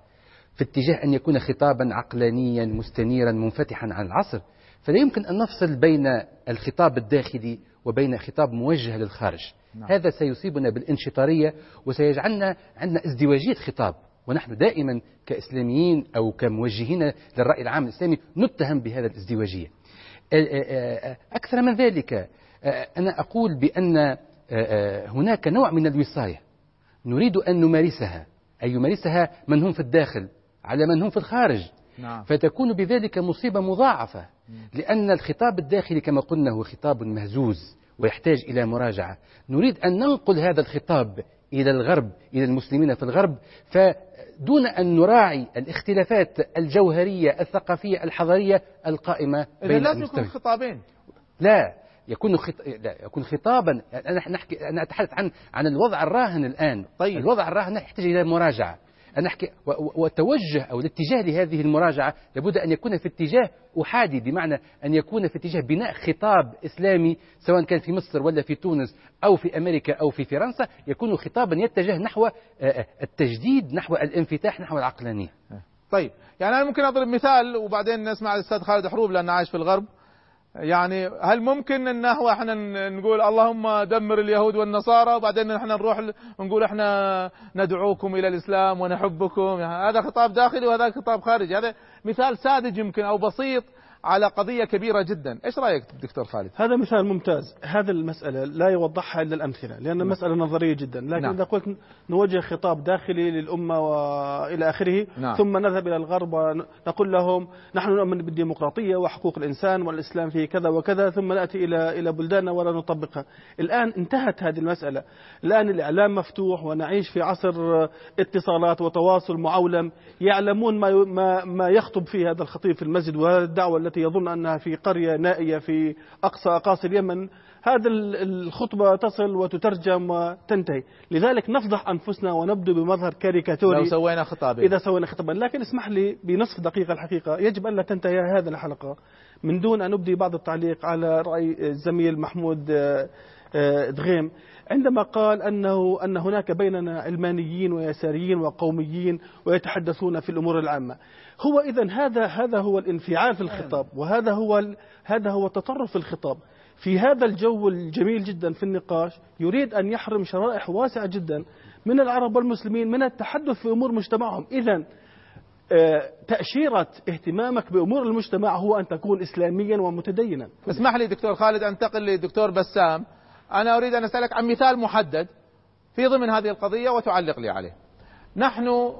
في اتجاه أن يكون خطابا عقلانيا مستنيرا منفتحا عن العصر. فلا يمكن أن نفصل بين الخطاب الداخلي وبين خطاب موجه للخارج. نعم. هذا سيصيبنا بالانشطارية وسيجعلنا عندنا ازدواجية خطاب. ونحن دائما كإسلاميين أو كموجهين للرأي العام الإسلامي نتهم بهذا الازدواجية. أكثر من ذلك أنا أقول بأن هناك نوع من الوصاية. نريد أن نمارسها. أي يمارسها من هم في الداخل؟ على من هم في الخارج. نعم. فتكون بذلك مصيبة مضاعفة. لأن الخطاب الداخلي كما قلنا هو خطاب مهزوز ويحتاج إلى مراجعة. نريد أن ننقل هذا الخطاب إلى الغرب إلى المسلمين في الغرب. فدون أن نراعي الاختلافات الجوهرية الثقافية الحضارية القائمة بين لازم يكون خطابين. لا يكون خط... لا يكون خطابا. أنا نحكي أنا أتحدث عن عن الوضع الراهن الآن. طيب. الوضع الراهن يحتاج إلى مراجعة. أنا أحكي وتوجه أو الاتجاه لهذه المراجعة لابد أن يكون في اتجاه أحادي بمعنى أن يكون في اتجاه بناء خطاب إسلامي سواء كان في مصر ولا في تونس أو في أمريكا أو في فرنسا يكون خطابا يتجه نحو التجديد نحو الانفتاح نحو العقلانية. طيب يعني أنا ممكن أضرب مثال وبعدين نسمع الأستاذ خالد حروب لأنه عايش في الغرب. يعني هل ممكن إن إحنا نقول اللهم دمر اليهود والنصارى وبعدين إحنا نروح نقول إحنا ندعوكم إلى الإسلام ونحبكم؟ يعني هذا خطاب داخلي وهذا خطاب خارجي. هذا مثال ساذج يمكن أو بسيط. على قضية كبيرة جدا. إيش رأيك دكتور خالد؟ هذا مثال ممتاز. هذه المسألة لا يوضحها إلا الأمثلة لأن المسألة نظرية جدا. لكن نعم. إذا قلت نوجه خطاب داخلي للأمة وإلى آخره نعم. ثم نذهب إلى الغرب ونقول لهم نحن نؤمن بالديمقراطية وحقوق الإنسان والإسلام فيه كذا وكذا ثم نأتي إلى إلى بلداننا ولا نطبقها. الآن انتهت هذه المسألة. الآن الإعلام مفتوح ونعيش في عصر اتصالات وتواصل معولم يعلمون ما ما ما يخطب فيه هذا الخطيب في المسجد وهذه الدعوة التي يظن أنها في قرية نائية في أقصى أقاصي اليمن هذه الخطبة تصل وتترجم وتنتهي. لذلك نفضح أنفسنا ونبدو بمظهر كاريكاتوري لو سوينا خطابا إذا سوينا خطابا لكن اسمح لي بنصف دقيقة الحقيقة. يجب أن لا تنتهي هذه الحلقة. من دون أن أبدي بعض التعليق على رأي الزميل محمود آه، آه، دغيم. عندما قال أنه أن هناك بيننا علمانيين ويساريين وقوميين ويتحدثون في الأمور العامة. هو إذا هذا هذا هو الانفعال في الخطاب وهذا هو هذا هو تطرف الخطاب. في هذا الجو الجميل جدا في النقاش يريد أن يحرم شرائح واسعة جدا من العرب والمسلمين من التحدث في أمور مجتمعهم. إذا تأشيرة اهتمامك بأمور المجتمع هو أن تكون إسلاميا ومتدينا. اسمح لي دكتور خالد أنتقل لدكتور بسام. أنا أريد أن أسألك عن مثال محدد في ضمن هذه القضية وتعلق لي عليه. نحن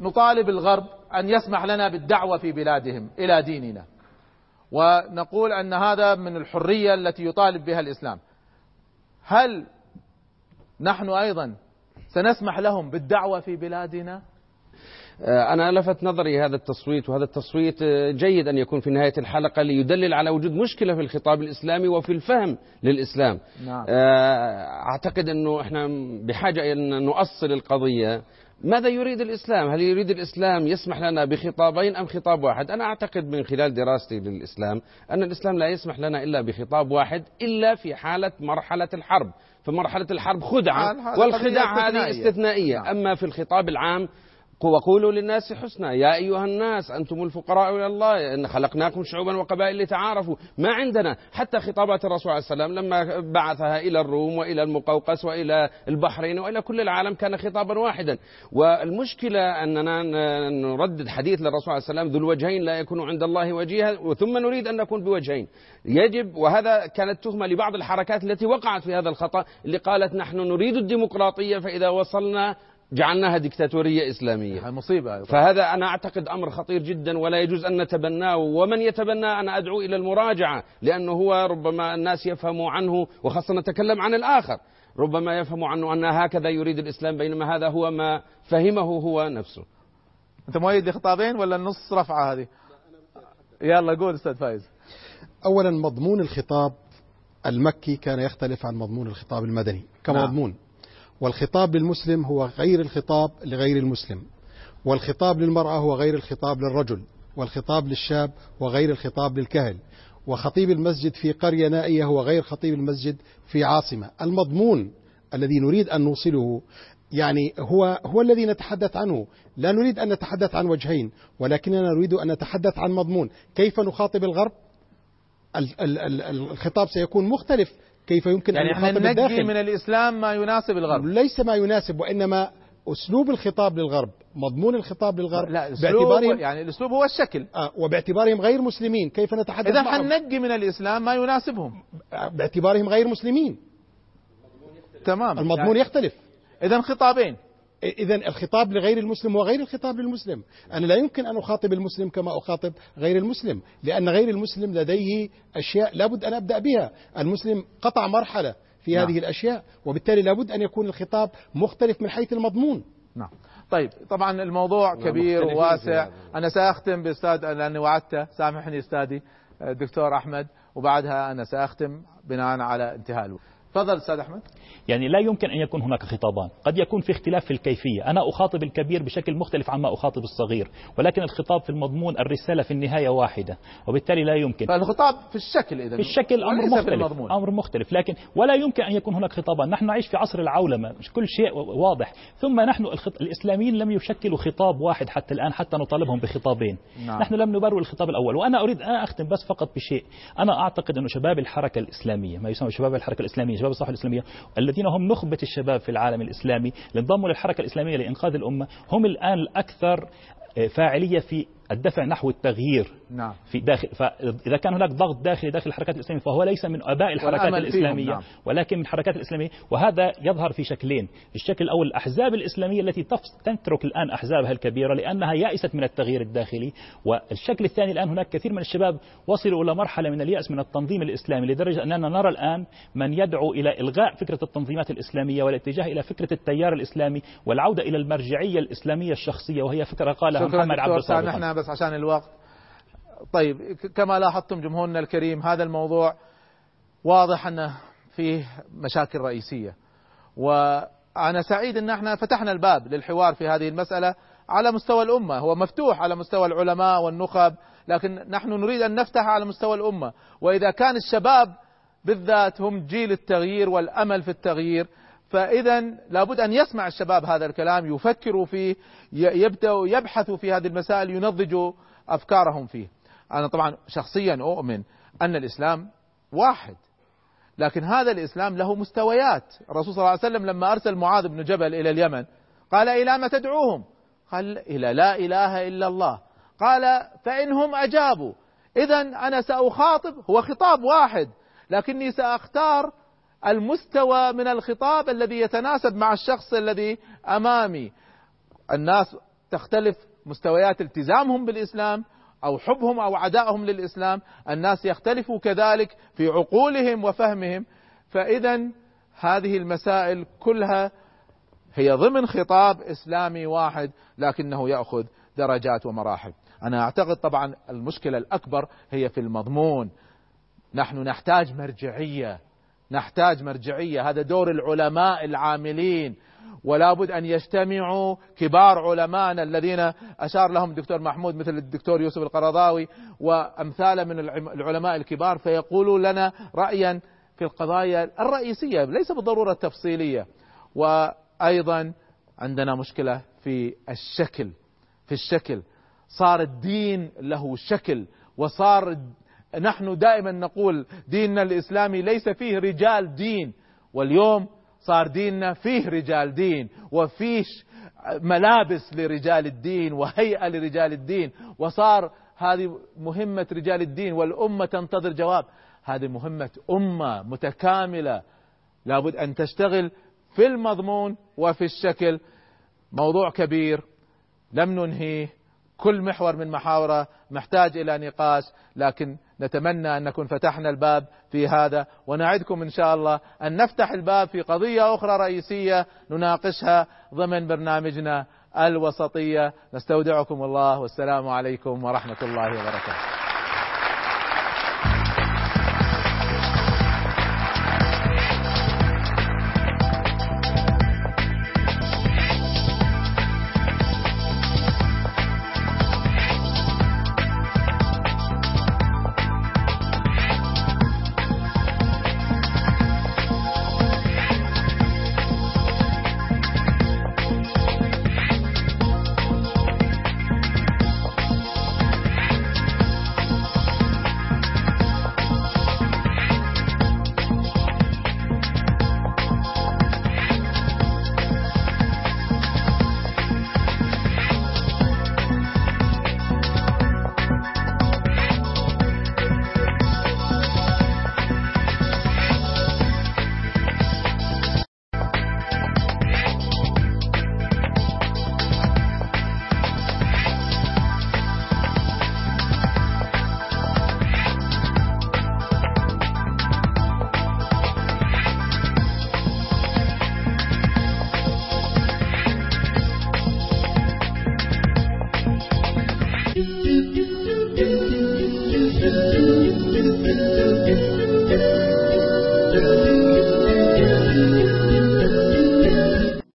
نطالب الغرب أن يسمح لنا بالدعوة في بلادهم إلى ديننا. ونقول أن هذا من الحرية التي يطالب بها الإسلام. هل نحن أيضا سنسمح لهم بالدعوة في بلادنا؟ آه، أنا لفت نظري هذا التصويت وهذا التصويت آه، جيد أن يكون في نهاية الحلقة ليدلل على وجود مشكلة في الخطاب الإسلامي وفي الفهم للإسلام. نعم. آه، أعتقد أنه إحنا بحاجة أن نؤصل القضية. ماذا يريد الإسلام؟ هل يريد الإسلام يسمح لنا بخطابين أم خطاب واحد؟ أنا أعتقد من خلال دراستي للإسلام أن الإسلام لا يسمح لنا إلا بخطاب واحد إلا في حالة مرحلة الحرب. في مرحلة الحرب خدعة والخدع هذه استثنائية. نعم. أما في الخطاب العام وقولوا للناس حسنا. يا أيها الناس أنتم الفقراء إلى الله. إن خلقناكم شعوبا وقبائل لتعارفوا. ما عندنا. حتى خطابات الرسول عليه السلام لما بعثها إلى الروم وإلى المقوقس وإلى البحرين وإلى كل العالم كان خطابا واحدا. والمشكلة أننا نردد حديث للرسول عليه السلام ذو الوجهين لا يكون عند الله وجيها ثم نريد أن نكون بوجهين. يجب وهذا كانت تهمة لبعض الحركات التي وقعت في هذا الخطأ اللي قالت نحن نريد الديمقراطية فإذا وصلنا جعلناها ديكتاتورية إسلامية. مصيبة. فهذا أنا أعتقد أمر خطير جدا ولا يجوز أن نتبناه. ومن يتبناه أنا أدعو إلى المراجعة لأنه هو ربما الناس يفهموا عنه وخاصة نتكلم عن الآخر. ربما يفهموا عنه أن هكذا يريد الإسلام بينما هذا هو ما فهمه هو نفسه. أنت مؤيد لخطابين ولا النص رفعة هذه؟ يلا قول أستاذ فايز. أولا مضمون الخطاب المكي كان يختلف عن مضمون الخطاب المدني. كمضمون نعم. والخطاب للمسلم هو غير الخطاب لغير المسلم. والخطاب للمرأة هو غير الخطاب للرجل. والخطاب للشاب وغير الخطاب للكهل وخطيب المسجد في قرية نائية هو غير خطيب المسجد في عاصمة. المضمون الذي نريد أن نوصله يعني هو هو الذي نتحدث عنه. لا نريد أن نتحدث عن وجهين ولكننا نريد أن نتحدث عن مضمون. كيف نخاطب الغرب؟ الخطاب سيكون مختلف كيف يمكن يعني أن يخاطب الداخل من الإسلام ما يناسب الغرب. ليس ما يناسب وإنما أسلوب الخطاب للغرب مضمون الخطاب للغرب لا باعتبارهم يعني الأسلوب هو الشكل. آه وباعتبارهم غير مسلمين كيف نتحدث إذا حننقي من الإسلام ما يناسبهم. آه باعتبارهم غير مسلمين. تمام. المضمون يعني يختلف. إذا خطابين. إذا الخطاب لغير المسلم وغير الخطاب للمسلم. أنا لا يمكن أن أخاطب المسلم كما أخاطب غير المسلم لأن غير المسلم لديه أشياء لابد أن أبدأ بها. المسلم قطع مرحلة في نعم. هذه الأشياء وبالتالي لابد أن يكون الخطاب مختلف من حيث المضمون. نعم. طيب طبعا الموضوع كبير وواسع. أنا سأختم بأستاذ لأني وعدته. سامحني أستاذي الدكتور أحمد وبعدها أنا سأختم بناء على انتهاء الوقت. تفضل أستاذ أحمد. يعني لا يمكن أن يكون هناك خطابان قد يكون في اختلاف في الكيفية. أنا أخاطب الكبير بشكل مختلف عما أخاطب الصغير. ولكن الخطاب في المضمون الرسالة في النهاية واحدة. وبالتالي لا يمكن. فالخطاب في الشكل إذا في الشكل أمر مختلف. أمر مختلف. لكن ولا يمكن أن يكون هناك خطابان نحن نعيش في عصر العولمة. مش كل شيء واضح. ثم نحن الخط... الإسلاميين لم يشكلوا خطاب واحد حتى الآن حتى نطالبهم بخطابين. نعم. نحن لم نبرر الخطاب الأول. وأنا أريد أن أختم بس فقط بشيء. أنا أعتقد انه شباب الحركة الإسلامية ما يسمى شباب الحركة الإسلامية شباب الصحوه الإسلامية الذين هم نخبة الشباب في العالم الإسلامي اللي انضموا للحركة الإسلامية لإنقاذ الأمة هم الآن الأكثر فاعلية في الدفع نحو التغيير نعم. في داخل فإذا كان هناك ضغط داخلي داخل الحركات الإسلامية فهو ليس من أباء الحركات الإسلامية نعم. ولكن من الحركات الإسلامية وهذا يظهر في شكلين الشكل الأول الأحزاب الإسلامية التي تترك الآن أحزابها الكبيرة لأنها يائست من التغيير الداخلي والشكل الثاني الآن هناك كثير من الشباب وصلوا إلى مرحلة من اليأس من التنظيم الإسلامي لدرجة أننا نرى الآن من يدعو إلى إلغاء فكرة التنظيمات الإسلامية والاتجاه إلى فكرة التيار الإسلامي والعودة إلى المرجعية الإسلامية الشخصية وهي فكرة قالها محمد عبد الصادق بس عشان الوقت. طيب كما لاحظتم جمهورنا الكريم هذا الموضوع واضح أنه فيه مشاكل رئيسية. وأنا سعيد أن إحنا فتحنا الباب للحوار في هذه المسألة على مستوى الأمة. هو مفتوح على مستوى العلماء والنخب لكن نحن نريد أن نفتح على مستوى الأمة. وإذا كان الشباب بالذات هم جيل التغيير والأمل في التغيير فإذا لابد أن يسمع الشباب هذا الكلام يفكروا فيه يبدأوا يبحثوا في هذه المسائل ينضجوا أفكارهم فيه. أنا طبعا شخصيا أؤمن أن الإسلام واحد لكن هذا الإسلام له مستويات. الرسول صلى الله عليه وسلم لما أرسل معاذ بن جبل إلى اليمن قال إلى ما تدعوهم؟ قال إلى لا إله إلا الله. قال فإنهم أجابوا. إذا أنا سأخاطب هو خطاب واحد لكني سأختار المستوى من الخطاب الذي يتناسب مع الشخص الذي أمامي. الناس تختلف مستويات التزامهم بالإسلام أو حبهم أو عدائهم للإسلام. الناس يختلفوا كذلك في عقولهم وفهمهم. فإذا هذه المسائل كلها هي ضمن خطاب إسلامي واحد لكنه يأخذ درجات ومراحل. أنا أعتقد طبعا المشكلة الأكبر هي في المضمون. نحن نحتاج مرجعية. نحتاج مرجعية. هذا دور العلماء العاملين. ولا بد أن يجتمعوا كبار علمائنا الذين أشار لهم الدكتور محمود مثل الدكتور يوسف القرضاوي وأمثاله من العلماء الكبار فيقولوا لنا رأيا في القضايا الرئيسية ليس بالضرورة التفصيلية. وأيضا عندنا مشكلة في الشكل في الشكل. صار الدين له شكل وصار نحن دائما نقول ديننا الإسلامي ليس فيه رجال دين واليوم صار ديننا فيه رجال دين وفيه ملابس لرجال الدين وهيئة لرجال الدين وصار هذه مهمة رجال الدين والأمة تنتظر جواب. هذه مهمة أمة متكاملة لابد أن تشتغل في المضمون وفي الشكل. موضوع كبير لم ننهيه كل محور من محاورة محتاج إلى نقاش لكن نتمنى أن نكون فتحنا الباب في هذا ونعدكم إن شاء الله أن نفتح الباب في قضية أخرى رئيسية نناقشها ضمن برنامجنا الوسطية. نستودعكم الله والسلام عليكم ورحمة الله وبركاته.